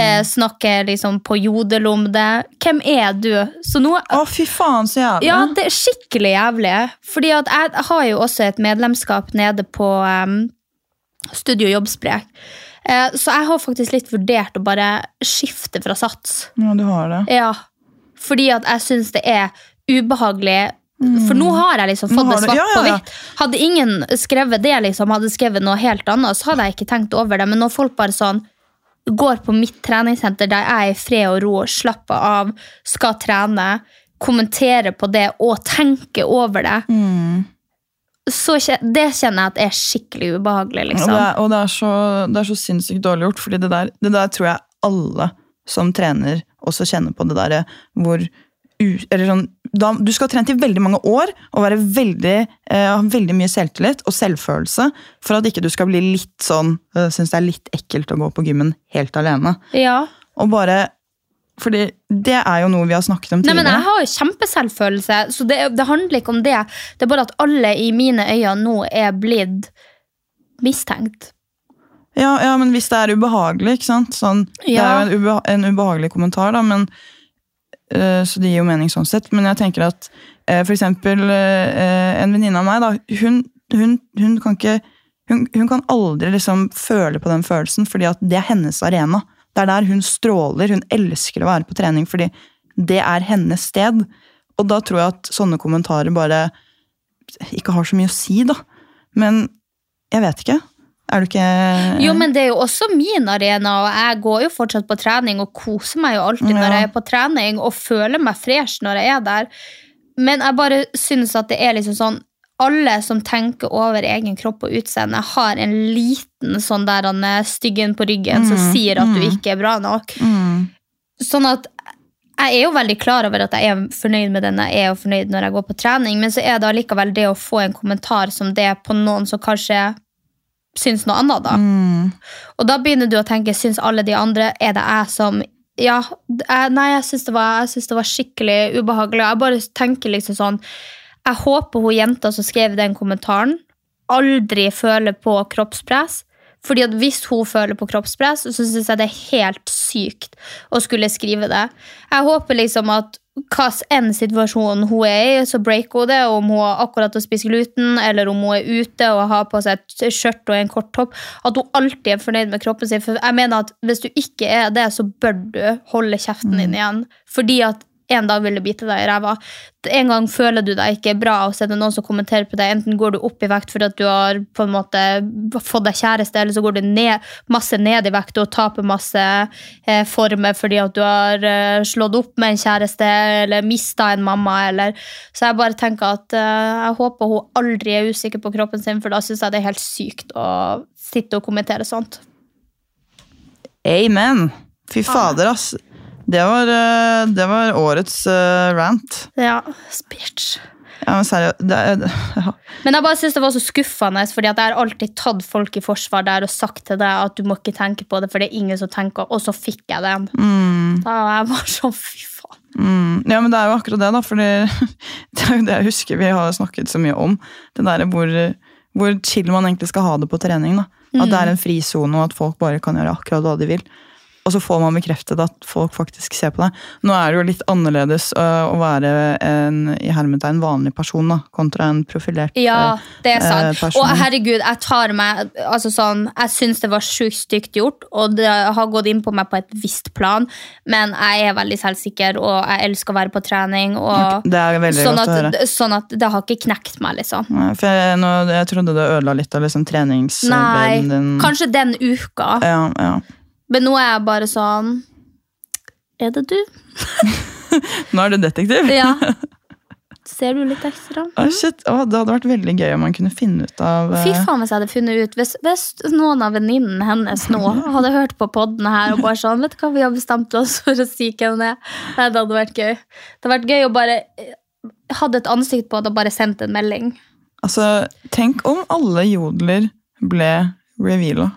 Eh, snakker liksom på jodel om det? Hvem er du? Så nå Å, fy faen, så jævlig. ja, det er skikkelig jævlig. Fordi at jeg har jo også et medlemskap nede på um, Studio Jobbsprek. Eh, så jeg har faktisk litt vurdert å bare skifte fra sats. Ja, du har det. Ja, fordi at jeg syns det er ubehagelig. For nå har jeg liksom fått det svart ja, ja, på hvitt. Hadde ingen skrevet det, liksom, hadde skrevet noe helt annet, så hadde jeg ikke tenkt over det. Men når folk bare sånn går på mitt treningssenter der jeg er i fred og ro, slapper av, skal trene, kommenterer på det og tenker over det, Mm. Så det kjenner jeg at er skikkelig ubehagelig. Og, liksom. det er, og det, er så, det er så sinnssykt dårlig gjort, fordi det der, det der tror jeg alle som trener også kjenner på det derre hvor sånn, da, Du skal ha trent i veldig mange år og være veldig, eh, ha veldig mye selvtillit og selvfølelse for at ikke du skal bli litt sånn uh, Syns det er litt ekkelt å gå på gymmen helt alene. Ja. Og bare fordi det er jo noe vi har snakket om tidligere. Nei, men Jeg har jo kjempeselvfølelse, så det, det handler ikke om det. Det er bare at alle i mine øyne nå er blitt mistenkt. Ja, ja, men hvis det er ubehagelig, ikke sant? Sånn, Det er jo en, ubeha en ubehagelig kommentar, da, men, øh, så det gir jo mening sånn sett. Men jeg tenker at øh, for eksempel eh, en venninne av meg, da, hun, hun, hun kan ikke hun, hun kan aldri liksom føle på den følelsen, fordi at det er hennes arena. Det er der hun stråler. Hun elsker å være på trening fordi det er hennes sted. Og da tror jeg at sånne kommentarer bare ikke har så mye å si, da. Men jeg vet ikke. Er du ikke Jo, men det er jo også min arena, og jeg går jo fortsatt på trening og koser meg jo alltid når jeg er på trening, og føler meg fresh når jeg er der. Men jeg bare synes at det er liksom sånn alle som tenker over egen kropp og utseende, har en liten sånn der han er styggen på ryggen som Mm, sier at du mm. ikke er bra nok. mm. Sånn at jeg er jo veldig klar over at jeg er fornøyd med den jeg er, og fornøyd når jeg går på trening, men så er det allikevel det å få en kommentar som det på noen som kanskje syns noe annet, da. Mm. Og da begynner du å tenke, syns alle de andre, er det jeg som Ja, jeg, nei, jeg syns det, det var skikkelig ubehagelig. Jeg bare tenker liksom sånn Jeg håper hun jenta som skrev den kommentaren, aldri føler på kroppspress. Fordi at Hvis hun føler på kroppspress, så syns jeg det er helt sykt å skulle skrive det. Jeg håper liksom at hva enn situasjon hun er i, så breaker hun det. Om hun har akkurat har spist gluten, eller om hun er ute og har på seg et skjørt og en kort topp. At hun alltid er fornøyd med kroppen sin. For jeg mener at Hvis du ikke er det, så bør du holde kjeften din igjen. Fordi at en dag vil det bite deg i ræva. En gang føler du deg ikke bra, og så er det noen som kommenterer på deg. Enten går du opp i vekt fordi at du har på en måte fått deg kjæreste, eller så går du ned, masse ned i vekt og taper masse eh, former fordi at du har eh, slått opp med en kjæreste eller mista en mamma. Eller. Så jeg bare tenker at eh, jeg håper hun aldri er usikker på kroppen sin, for da syns jeg det er helt sykt å sitte og kommentere sånt. Amen. Fy fader, ass. Det var, eh, det var årets eh, rant. Ja, bitch. Ja, men seriøst, det er, ja. Men jeg bare synes det var så skuffende, fordi at jeg har alltid tatt folk i forsvar der og sagt til deg at du må ikke tenke på det, for det er ingen som tenker, og så fikk jeg den. Da var jeg bare sånn, fy faen. Mm, ja, men det er jo akkurat det, da. For det er jo det jeg husker vi har snakket så mye om. Det der hvor, hvor chill man egentlig skal ha det på trening. da. At det er en frisone, og at folk bare kan gjøre akkurat hva de vil. Og så får man bekreftet at folk faktisk ser på deg. Nå er det jo litt annerledes øh, å være en i hermetegn vanlig person da, kontra en profilert Ja, øh, det er sant. eh. Og herregud, jeg tar meg altså sånn, Jeg syns det var sjukt stygt gjort, og det har gått inn på meg på et visst plan, men jeg er veldig selvsikker, og jeg elsker å være på trening. Og, Det er veldig sånn, godt å høre. sånn at det har ikke knekt meg, liksom. Nei, For jeg, nå, jeg trodde det ødela litt av liksom Nei, treningsgleden din. kanskje den uka, Ja, ja. Men nå er jeg bare sånn Er det du? Nå er du detektiv. Ja. Ser du litt ekstra? Å, shit. Oh, det hadde vært veldig gøy om man kunne finne ut av eh, Fy faen hvis jeg hadde funnet ut Hvis, hvis noen av venninnene hennes nå hadde hørt på podden her og bare sånn Vet du hva vi har bestemt oss for å si hvem det er? Nei, det hadde vært gøy. Det hadde vært gøy å bare eh, Hadde et ansikt på det og bare sendt en melding. Altså, tenk om alle jodler ble reveala.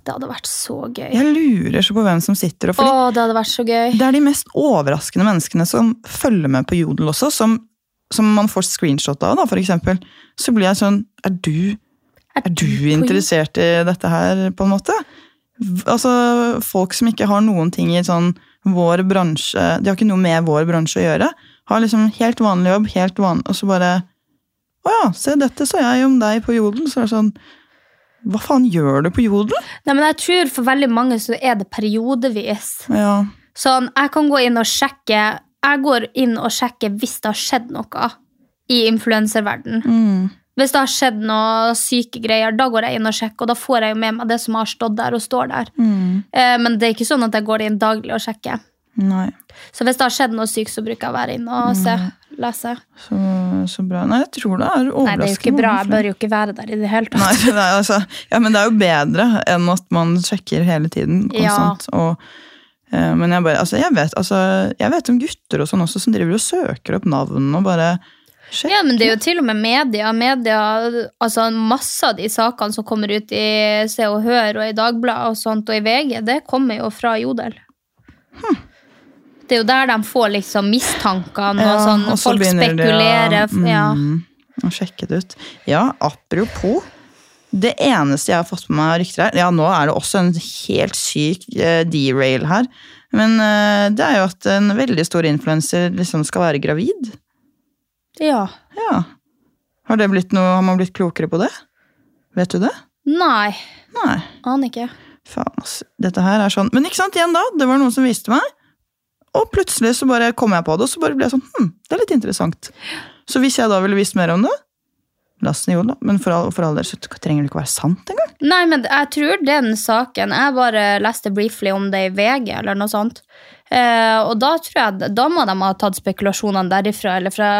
Det hadde vært så gøy. Jeg lurer så på hvem som sitter og Å, fordi det hadde vært så gøy. Det er de mest overraskende menneskene som følger med på jodel også, som, som man får screenshot av, da, for eksempel. Så blir jeg sånn Er du, er du du interessert i dette her, på en måte? Altså, folk som ikke har noen ting i sånn vår bransje De har ikke noe med vår bransje å gjøre. Har liksom helt vanlig jobb, helt vanlig, og så bare Å ja, se dette sa jeg om deg på jodel. Så er det sånn Hva faen gjør du på jodel? Nei, men jeg tror for veldig mange så er det periodevis. Ja. Sånn, jeg kan gå inn og sjekke Jeg går inn og sjekker hvis det har skjedd noe i influenserverden. Mm. Hvis det har skjedd noe syke greier, da går jeg inn og sjekker, og da får jeg jo med meg det som har stått der og står der. Mm. Eh, men det er ikke sånn at jeg går inn daglig og sjekker. Nei. Så hvis det har skjedd noe sykt, så bruker jeg å være inne og se. Lese. Så, så bra. Nei, jeg tror det er Nei, det er jo ikke bra. Jeg bør jo ikke være der i det hele tatt. Nei, er, altså, ja, men det er jo bedre enn at man sjekker hele tiden. Ja. konstant. Og, eh, men jeg, bare, altså, jeg, vet, altså, jeg vet om gutter og sånn også som driver og søker opp navn og bare sjekker. Ja, men det er jo til og med media. media altså Masse av de sakene som kommer ut i Se og Hør og i Dagbladet og sånt, og i VG, det kommer jo fra Jodel. Det er jo der de får liksom mistankene, og sånn, og folk spekulerer. de. Ja. Mm, og sjekke det ut. Ja, apropos. Det eneste jeg har fått på meg av rykter her Ja, nå er det også en helt syk eh, derail her. Men eh, det er jo at en veldig stor influenser liksom skal være gravid. ja. Ja. Har, det blitt noe, har man blitt klokere på det? Vet du det? Nei, Nei. aner ikke. Faen, altså. Dette her er sånn Men ikke sant, igjen da, det var noen som viste meg. Og plutselig så bare kom jeg på det, og så bare ble jeg sånn Hm, det er litt interessant. Så hvis jeg da ville visst mer om det Last ned, jo da. Men for all, for all del så trenger det ikke være sant engang. Nei, men jeg tror den saken Jeg bare leste briefly om det i VG, eller noe sånt. Eh, og da tror jeg Da må de ha tatt spekulasjonene derifra, eller fra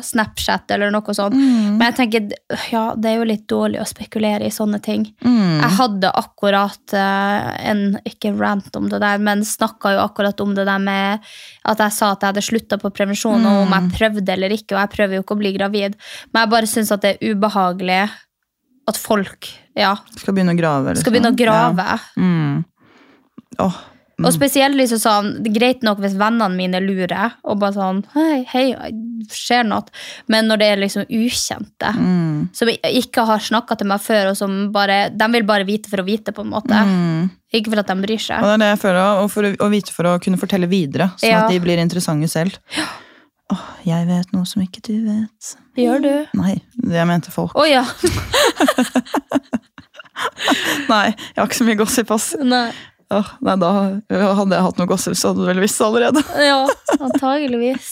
Snapchat, eller noe sånt. Men jeg tenker, ja, det er jo litt dårlig å spekulere i sånne ting. Jeg hadde akkurat eh, en Ikke rant om det der, men snakka jo akkurat om det der med at jeg sa at jeg hadde slutta på prevensjon, og om jeg prøvde eller ikke, og jeg prøver jo ikke å bli gravid. Men jeg bare syns at det er ubehagelig at folk ja, Skal begynne å grave. skal begynne å grave. Ja. Mm. Åh, Og spesielt liksom sånn, det er greit nok hvis vennene mine lurer, og bare sånn Hei, hei, skjer noe? Men når det er liksom ukjente, mm. som ikke har snakka til meg før, og som bare De vil bare vite for å vite, på en måte. Mm. Ikke for at de bryr seg. Og det er det jeg føler, og for å, vite for å kunne fortelle videre, sånn Ja. at de blir interessante selv. Åh, jeg vet noe som ikke du vet. Gjør du? Nei, jeg mente folk. Å ja. Nei, jeg har ikke så mye gossip, ass. Nei. Åh, nei, da hadde jeg hatt noe gossip, så hadde du vel visst det allerede. Ja, antageligvis.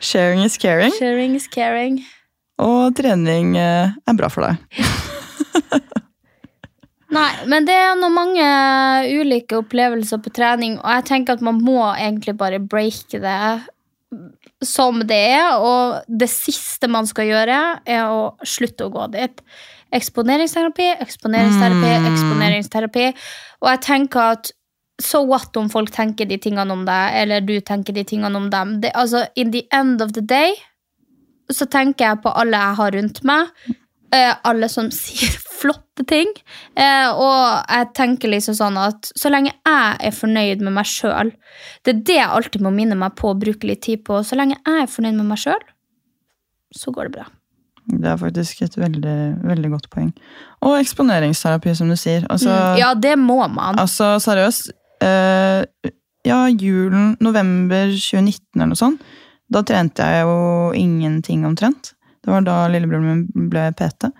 Sharing is caring, Sharing is caring. og trening eh, er bra for deg. Nei, men det er noen mange ulike opplevelser på trening, og jeg tenker at man må egentlig bare breake det som det er, og det siste man skal gjøre, er å slutte å gå dit. Eksponeringsterapi, eksponeringsterapi, Mm. eksponeringsterapi. Og jeg tenker at so what om folk tenker de tingene om deg, eller du tenker de tingene om dem. Det, altså, in the end of the day, så tenker jeg på alle jeg har rundt meg. eh, alle som sier flotte ting. Eh, og jeg tenker liksom sånn at så lenge jeg er fornøyd med meg sjøl Det er det jeg alltid må minne meg på å bruke litt tid på. Så lenge jeg er fornøyd med meg sjøl, så går det bra. Det er faktisk et veldig, veldig godt poeng. Og eksponeringsterapi, som du sier. Altså, Mm, ja, det må man. altså seriøst. Eh, ja, julen, november 2019 eller noe sånt. Da trente jeg jo ingenting omtrent. Det var da lillebroren min ble PT.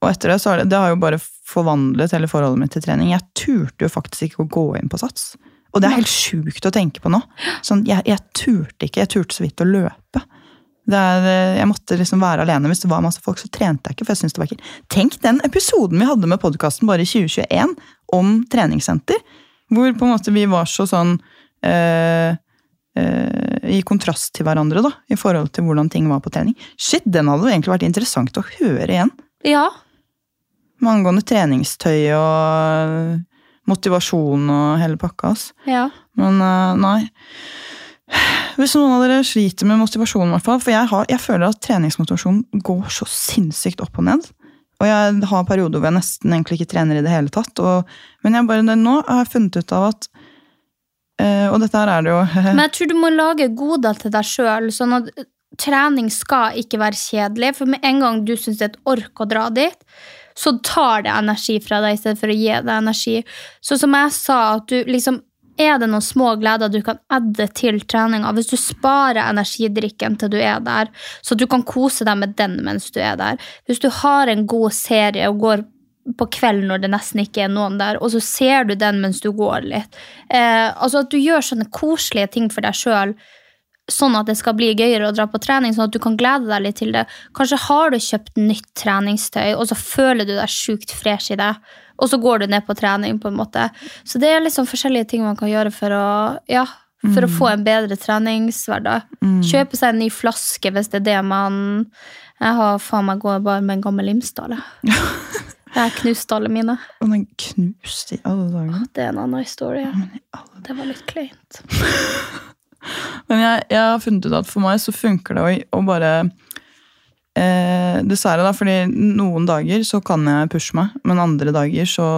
Og etter det så har det, det har jo bare forvandlet hele forholdet mitt til trening. Jeg turte jo faktisk ikke å gå inn på sats. Og det er helt sjukt å tenke på nå. Sånn, jeg, jeg turte ikke. Jeg turte så vidt å løpe. Er, eh, jeg måtte liksom være alene. Hvis det var masse folk, så trente jeg ikke. for jeg synes det var ikke. Tenk den episoden vi hadde med podkasten bare i 2021 om treningssenter. Hvor på en måte vi var så sånn øh, øh, I kontrast til hverandre, da. I forhold til hvordan ting var på trening. Shit, den hadde jo egentlig vært interessant å høre igjen. Ja. Med angående treningstøy og motivasjon og hele pakka. Altså. ja. Men øh, nei. Hvis noen av dere sliter med motivasjon, i hvert fall, for jeg, har, jeg føler at treningsmotivasjonen går så sinnssykt opp og ned. Og jeg har perioder hvor jeg nesten egentlig ikke trener i det hele tatt. Og, men jeg bare, nå har jeg funnet ut av at eh, Og dette her er det jo Men jeg tror du må lage goder til deg sjøl, sånn at trening skal ikke være kjedelig. For med en gang du syns det er et ork å dra dit, så tar det energi fra deg i stedet for å gi deg energi. Så som jeg sa, at du liksom er det noen små gleder du kan adde til treninga? Hvis du sparer energidrikken til du er der, så du kan kose deg med den mens du er der. Hvis du har en god serie og går på kvelden når det nesten ikke er noen der, og så ser du den mens du går litt. Eh, altså At du gjør sånne koselige ting for deg sjøl, sånn at det skal bli gøyere å dra på trening, sånn at du kan glede deg litt til det. Kanskje har du kjøpt nytt treningstøy, og så føler du deg sjukt fresh i det, og så går du ned på trening, på en måte. Så det er liksom forskjellige ting man kan gjøre for å, ja, for å få en bedre treningshverdag. Kjøpe seg en ny flaske hvis det er det man Jeg har faen meg gått bare med en gammel Imsdal. jeg. Jeg har knust alle mine. Og den knuste i alle dager. Det er en annen historie. Det var litt kleint. Men jeg, jeg har funnet ut at for meg så funker det å, å bare eh, Dessverre, da, fordi noen dager så kan jeg pushe meg, men andre dager så,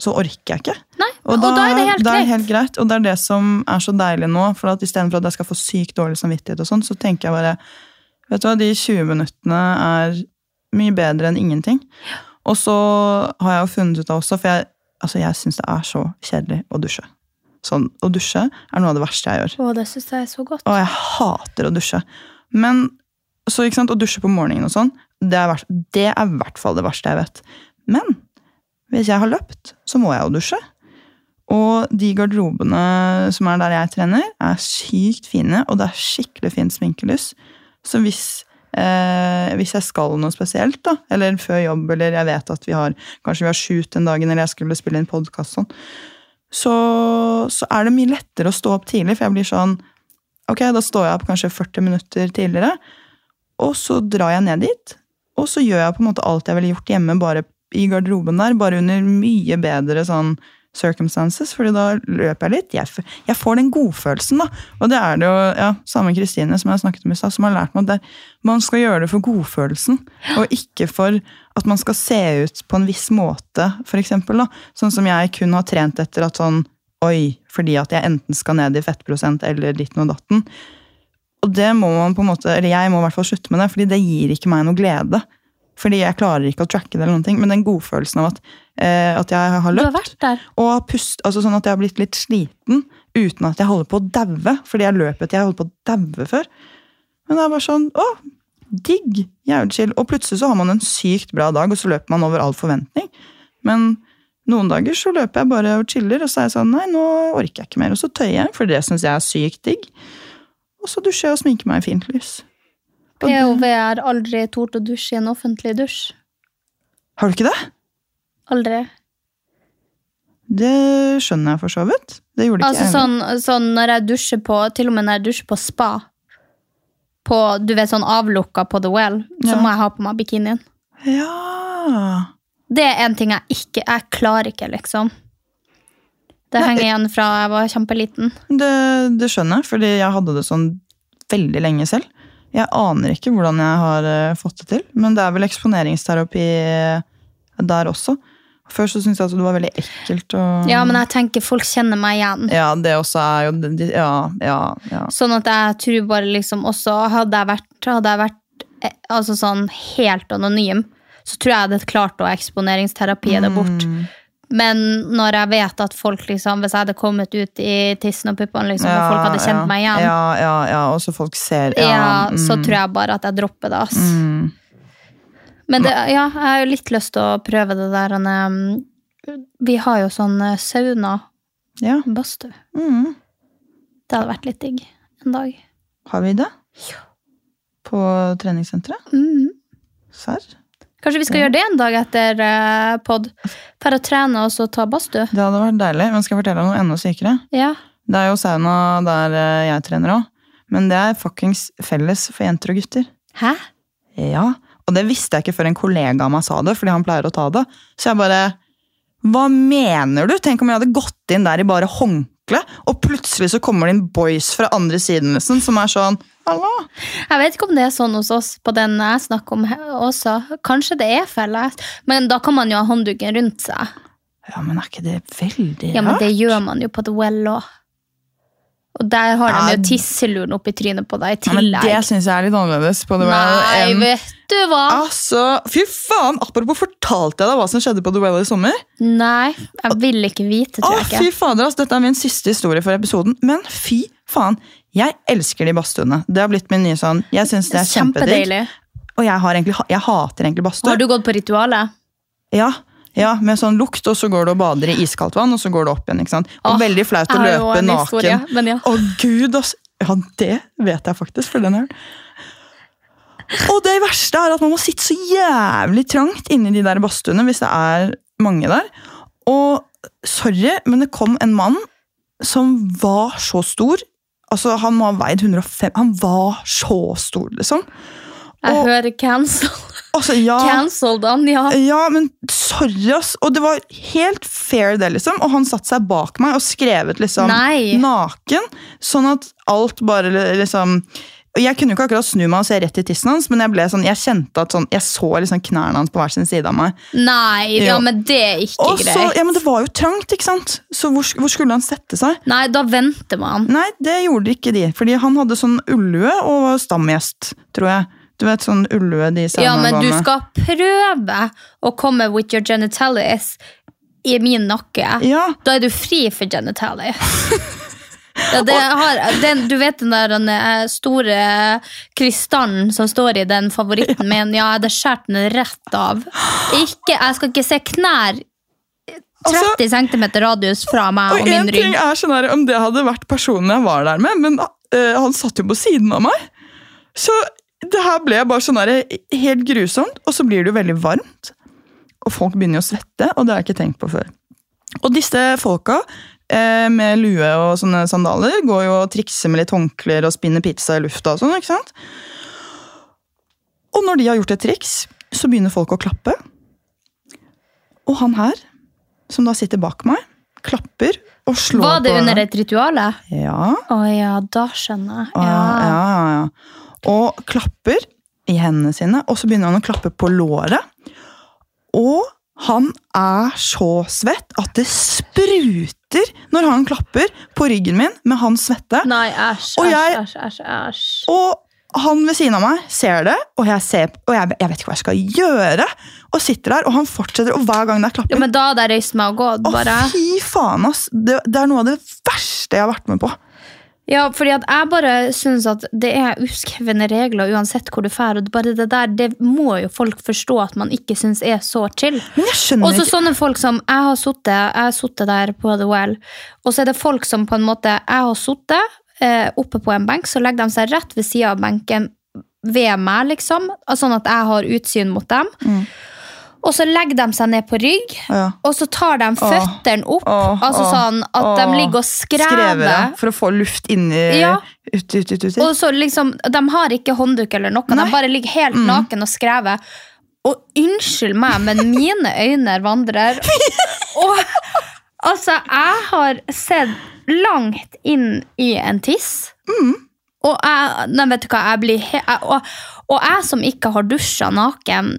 så orker jeg ikke. Nei, og, da, er det helt da er helt greit. Og det er det som er så deilig nå. For at istedenfor at jeg skal få sykt dårlig samvittighet, og sånn, så tenker jeg bare Vet du hva, de 20 minuttene er mye bedre enn ingenting. Og så har jeg jo funnet ut av også, for jeg, altså jeg syns det er så kjedelig å dusje. Sånn, Å dusje er noe av det verste jeg gjør. Å, det synes jeg er så godt. Og jeg hater å dusje. Men så ikke sant, å dusje på morgenen og sånn, det er, det er i hvert fall det verste jeg vet. Men hvis jeg har løpt, så må jeg jo dusje. Og de garderobene som er der jeg trener, er sykt fine, og det er skikkelig fint sminkelys. Så hvis, eh, hvis jeg skal noe spesielt, da, eller før jobb, eller jeg vet at vi har kanskje vi har shoot den dagen, eller jeg skulle spille inn podkast sånn, så, så er det mye lettere å stå opp tidlig, for jeg blir sånn Ok, da står jeg opp kanskje 40 minutter tidligere, og så drar jeg ned dit. Og så gjør jeg på en måte alt jeg ville gjort hjemme, bare i garderoben der, bare under mye bedre sånn circumstances, fordi da løper jeg litt. Jeg, jeg får den godfølelsen, da. Og det er det jo ja, samme Kristine som jeg snakket om i stad, som har lært meg at det, man skal gjøre det for godfølelsen, og ikke for at man skal se ut på en viss måte, for eksempel. Da. Sånn som jeg kun har trent etter at sånn Oi, fordi at jeg enten skal ned i fettprosent eller ditten og datten. Og det må man på en måte, eller jeg må i hvert fall slutte med det, fordi det gir ikke meg noe glede. Fordi jeg klarer ikke å tracke det, eller noen ting, men den godfølelsen av at, eh, at jeg har Du har løpt, vært der. og pust, altså sånn at jeg har blitt litt sliten, uten at jeg holder på å daue, fordi jeg løper etter jeg holdt på å daue før. Men det er bare sånn, å, digg, jævlig chill. Og plutselig så har man en sykt bra dag, og så løper man over all forventning. Men noen dager så løper jeg bare og chiller, og så er jeg sånn, nei, nå orker jeg ikke mer. Og så tøyer jeg, for det synes jeg er sykt digg. Og så dusjer jeg og sminker meg i fint lys. POV har aldri tort å dusje i en offentlig dusj. Har du ikke det? Aldri. Det skjønner jeg for så vidt. Det gjorde ikke Altså jeg. sånn, sånn når jeg dusjer på Til og med når jeg dusjer på spa, på, du vet sånn avlukka på The Well, så Ja. må jeg ha på meg bikinien. Ja. Det er en ting jeg ikke Jeg klarer ikke, liksom. Det Nei. henger igjen fra jeg var kjempeliten. Det, det skjønner jeg, fordi jeg hadde det sånn veldig lenge selv. Jeg aner ikke hvordan jeg har eh, fått det til, men det er vel eksponeringsterapi eh, der også. Før så syntes jeg at det var veldig ekkelt. Og... Ja, men jeg tenker folk kjenner meg igjen. Ja, det også er jo Ja, ja, ja. Sånn at jeg tror bare liksom også Hadde jeg vært, hadde jeg vært eh, altså sånn helt anonym, så tror jeg jeg hadde klart å eksponeringsterapi det bort. Mm. Men når jeg vet at folk liksom Hvis jeg hadde kommet ut i tissen og puppene, liksom, og folk hadde kjent ja, meg igjen, Ja, ja, ja, og så folk ser ja, ja, så mm, tror jeg bare at jeg dropper det. ass. mm. Men det, ja, jeg har jo litt lyst til å prøve det der Vi har jo sånn eh, sauna, Ja. badstue. Mm. Det hadde vært litt digg en dag. Har vi det? Ja. På treningssenteret? Mm. Serr? Kanskje vi skal gjøre det en dag etter pod? For å trene og så ta badstue? Det hadde vært deilig, men skal jeg fortelle deg noe enda sykere? Ja. Det er jo sauna der eh, jeg trener òg, men det er fuckings felles for jenter og gutter. Hæ? Ja, og det visste jeg ikke før en kollega av meg sa det, fordi han pleier å ta det. Så jeg bare Hva mener du? Tenk om jeg hadde gått inn der i bare håndkle, og plutselig så kommer det inn boys fra andre siden nesten, som er sånn Hallo? Jeg vet ikke om det er sånn hos oss på den jeg snakker om også. Kanskje det er felles. Men da kan man jo ha håndduken rundt seg. Ja, men er ikke det veldig Ja, men det gjør man jo på The Well òg. Og der har de jo tisseluren oppi trynet på deg i Ja, men det syns jeg er litt annerledes. på The Well Nei, en... vet du hva? Altså, Fy faen! Apropos, fortalte jeg deg hva som skjedde på The Well i sommer? Nei, jeg ville ikke vite, Å, tror jeg fy ikke. fader, altså, Dette er min siste historie for episoden. Men fy faen, jeg elsker de badstuene. Det har blitt min nye sånn Jeg synes det er kjempedigg. Og jeg, har egentlig, jeg hater egentlig badstue. Har du gått på ritualet? Ja, ja, med sånn lukt, og så går du og bader i iskaldt vann, og så går du opp igjen. ikke sant? Og ah, veldig flaut å har løpe naken. historie, ja. Å gud, ass! Ja, det vet jeg faktisk, for den er Og det verste er at man må sitte så jævlig trangt inni de der badstuene hvis det er mange der. Og sorry, men det kom en mann som var så stor. Altså, Han må ha veid 105 Han var så stor, liksom. Jeg Og- hører cancel. Altså, ja, Cancelled han, ja. ja, men sorry, ass. Og det var helt fair, det, liksom. Og han satte seg bak meg og skrevet liksom Nei. naken. Sånn at alt bare liksom Jeg kunne jo ikke akkurat snu meg og se rett i tissen hans, men jeg ble sånn, jeg kjente at sånn, jeg så liksom knærne hans på hver sin side av meg. Nei, ja, men det er ikke Og så, greit. ja, men Det var jo trangt, ikke sant? Så hvor, hvor skulle han sette seg? Nei, da venter man. Nei, det gjorde ikke de. Fordi han hadde sånn ullue og var stamgjest, tror jeg. Du vet sånn ullue de Ja, men du skal prøve å komme with your genitalis i min nakke. Ja, Da er du fri for genitalia. Ja, det har, den, du vet den der den eh, store krystallen som står i den favoritten min? Ja, jeg hadde skåret den rett av. Ikke, jeg skal ikke se knær 30 cm radius fra meg og Og min rygg. sånn om det hadde vært personen jeg var der med, men uh, han satt jo på siden av meg. Så det her ble bare sånn der, helt grusomt, og så blir det jo veldig varmt. Og folk begynner å svette, og det har jeg ikke tenkt på før. Og disse folka eh, med lue og sånne sandaler går jo og trikser med litt håndklær og spinner pizza i lufta og sånn, ikke sant? Og når de har gjort et triks, så begynner folk å klappe. Og han her, som da sitter bak meg, klapper og slår på Var det på under et ritual? Å Ja, ja, da skjønner jeg. ja, Ja. ja, ja, ja. Og klapper i hendene sine, og så begynner han å klappe på låret. Og han er så svett at det spruter når han klapper på ryggen min med hans svette. Nei, æsj, Og jeg- æsj, æsj, æsj. Og han ved siden av meg ser det, og jeg, ser, og jeg, jeg vet ikke hva jeg skal gjøre. Og sitter der, og han fortsetter, og hver gang det er klapping Ja, men da hadde jeg meg og gått, Å, fy faen, ass! Det, det er noe av det verste jeg har vært med på. Ja, fordi at jeg bare synes at det er uskrevne regler uansett hvor du drar. bare det der, det må jo folk forstå at man ikke synes er så chill. Men jeg skjønner Og så ikke sånne folk som, jeg har suttet, jeg har suttet der på The Well, og så er det folk som på en måte, jeg har suttet eh, oppe på en benk, så legger de seg rett ved siden av benken ved meg, liksom, sånn at jeg har utsyn mot dem. Mm. Og så legger de seg ned på rygg, Ja. og så tar de føttene opp, Åh, altså åh, sånn at åh. de ligger og skrever. ja, For å få luft inni Ja. ut, ut, ut, ut. Og så liksom, De har ikke håndduk eller noe, Nei. de bare ligger helt Mm. naken og skrever. Og unnskyld meg, men mine øyne vandrer. Og altså, jeg har sett langt inn i en tiss. Mm. Og jeg, nei, vet du hva, jeg blir he jeg, og, og jeg som ikke har dusja naken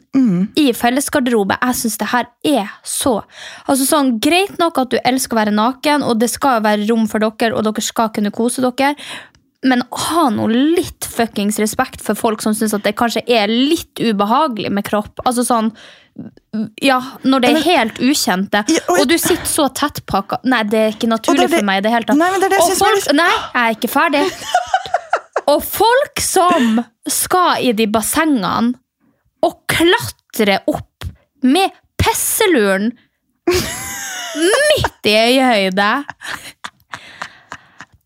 i fellesgarderobe, jeg syns det her er så altså sånn, Greit nok at du elsker å være naken, og det skal være rom for dere, og dere skal kunne kose dere, men ha noe litt fuckings respekt for folk som syns at det kanskje er litt ubehagelig med kropp. Altså sånn ja, når det er helt ukjente, og du sitter så tettpakka Nei, det er ikke naturlig for meg i det hele tatt. Nei, det er det og folk, Nei, jeg er ikke ferdig. og folk som skal i de bassengene og klatre opp med pisseluren midt i øyehøyde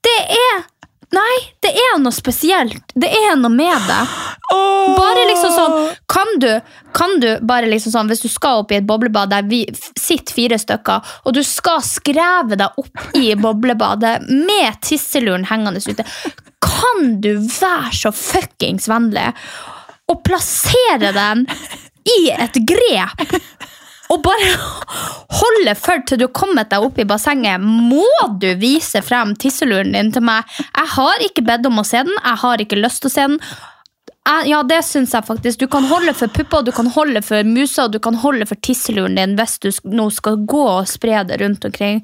Det er Nei, det er noe spesielt. Det er noe med det. Bare liksom sånn Kan du, kan du bare liksom sånn Hvis du skal opp i et boblebad der vi sitter fire stykker, og du skal skreve deg opp i boblebadet med tisseluren hengende ute, kan du være så fuckings vennlig og plassere den i et grep? Og bare holde for til du har kommet deg opp i bassenget, må du vise frem tisseluren din til meg. Jeg har ikke bedt om å se den, jeg har ikke lyst til å se den. Ja, det syns jeg faktisk. Du kan holde for pupper, du kan holde for musa, og du kan holde for tisseluren din hvis du nå skal gå og spre det rundt omkring.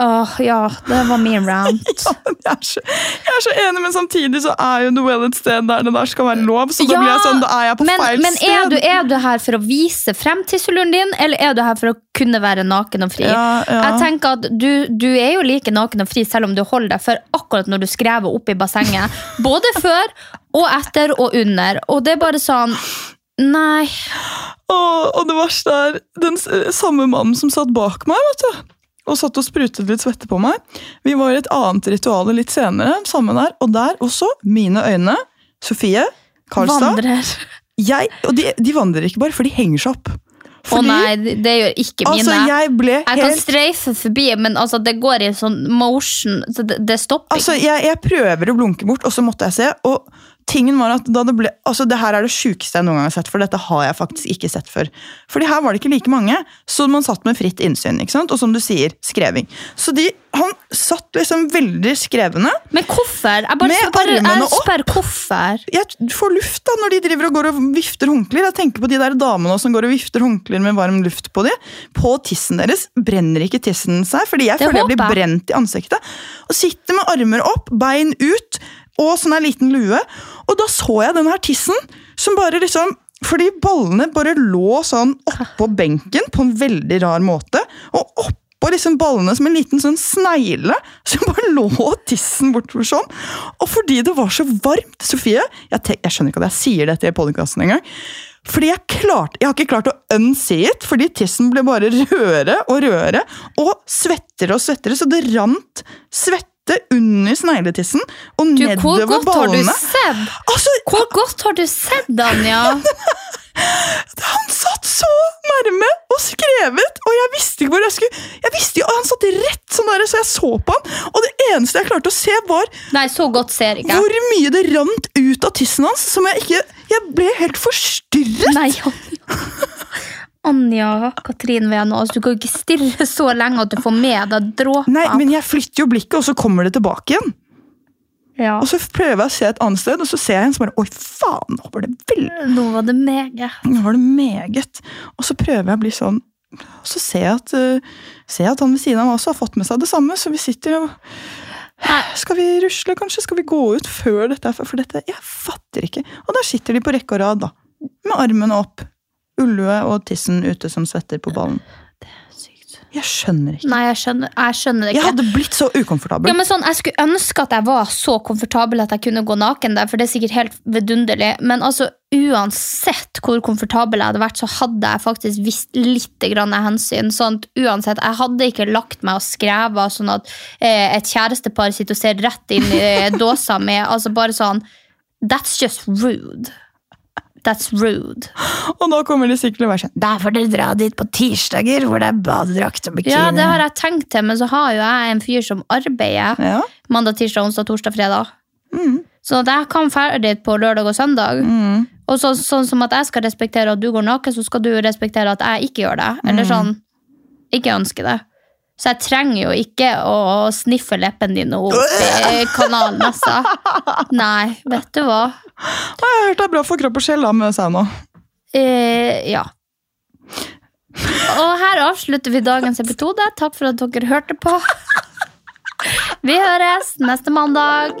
Åh, ja, det var min rant. Ja, men jeg, er så, jeg er så enig, men samtidig så er jo Noel et sted der det der skal være lov. Så da blir jeg sånn, da er jeg på men, feil men sted. er du, er du her for å vise frem tisseluren din, eller er du her for å kunne være naken og fri? Ja, ja. Jeg tenker at du, du er jo like naken og fri selv om du holder deg for akkurat når du skrever opp i bassenget. Både før og etter og under. Og det er bare sånn Nei. Og, og det verste er den samme mannen som satt bak meg, vet du. Og satt og sprutet litt svette på meg. Vi var i et annet ritual litt senere, sammen der. Og der også, mine øyne, Sofie Karlstad. Vandrer. Jeg, og de, de vandrer ikke bare, for de henger seg opp. Å nei, det gjør ikke mine. altså, jeg Jeg kan streife forbi, men altså, det går i sånn motion, så det, det stopper Altså, ikke. jeg, jeg prøver å blunke bort, og så måtte jeg se. Og tingen var at da det ble Altså, det her er det sjukeste jeg noen gang har sett, for dette har jeg faktisk ikke sett før. Fordi her var det ikke like mange, så man satt med fritt innsyn. ikke sant? Og som du sier, skreving. Så de, han satt liksom veldig skrevende. Men hvorfor? Jeg bare, Med bare armene jeg opp. spør hvorfor. Jeg får luft da, når de driver og går og vifter håndklær. Jeg tenker på de der damene som går og vifter håndklær med varm luft på de. På tissen deres brenner ikke tissen seg, fordi jeg Det føler jeg blir brent i ansiktet. Og sitter med armer opp, bein ut, og sånn en liten lue. Og da så jeg den her tissen, som bare liksom fordi ballene bare lå sånn oppå benken på en veldig rar måte. Og oppå liksom ballene som en liten sånn snegle. Så bare lå tissen bortover sånn. Og fordi det var så varmt, Sofie Jeg, jeg skjønner ikke at jeg sier dette i podkasten engang. Fordi jeg, klarte, jeg har ikke klart å unsee it, fordi tissen ble bare rødere og rødere. Og svettere og svettere, så det rant svette under snegletissen og Du, hvor nedover har du ballene. sett? Altså, Hvor godt har du sett, Anja? Han satt så nærme og skrevet, og jeg visste ikke hvor jeg skulle Jeg visste jo, Han satt rett sånn der, så jeg så på han, og det eneste jeg klarte å se, var Nei, så godt ser ikke hvor mye det rant ut av tissen hans. Som jeg ikke Jeg ble helt forstyrret. Nei, Anja. Anja Katrin Veno, altså, du kan jo ikke stirre så lenge at du får med deg dråper. Nei, men jeg flytter jo blikket, og så kommer det tilbake igjen. ja. Og så prøver jeg å se et annet sted, og så ser jeg en som bare Oi, faen, nå var det veldig Nå var det meget. Nå var det meget. Og så prøver jeg å bli sånn Og så ser jeg at, uh, ser jeg at han ved siden av meg også har fått med seg det samme, så vi sitter Nei. Skal vi rusle, kanskje? Skal vi gå ut før dette? For dette Jeg fatter ikke. Og da sitter de på rekke og rad, da. Med armene opp. Ullue og tissen ute som svetter på ballen. Jeg skjønner ikke. Nei, jeg skjønner, jeg skjønner det Jeg hadde blitt så ukomfortabel. Ja, men sånn, Jeg skulle ønske at jeg var så komfortabel at jeg kunne gå naken der, for det er sikkert helt vidunderlig. Men altså, uansett hvor komfortabel jeg hadde vært, så hadde jeg faktisk visst litt grann hensyn. Sånn at uansett, Jeg hadde ikke lagt meg og skrevet sånn at eh, et kjærestepar sitter og ser rett inn i eh, dåsa med altså bare sånn That's just rude. That's rude. Og nå kommer de sikkert til å være sånn Der får dere dra dit på tirsdager, hvor det er badedrakt og bikini. Ja, det har jeg tenkt til, men så har jo jeg en fyr som arbeider Ja. mandag, tirsdag, onsdag, torsdag, fredag. Mm. Så at jeg kan ferdig dit på lørdag og søndag. Mm. Og så, sånn som at jeg skal respektere at du går naken, så skal du respektere at jeg ikke gjør det. Eller Mm. sånn, ikke ønsker det. Så jeg trenger jo ikke å sniffe leppene dine opp i kanalen, altså. Nei, vet du hva. Jeg har hørt det er bra for kropp og sjel da, med sauna. Eh, ja. Og her avslutter vi dagens episode. Takk for at dere hørte på. Vi høres neste mandag.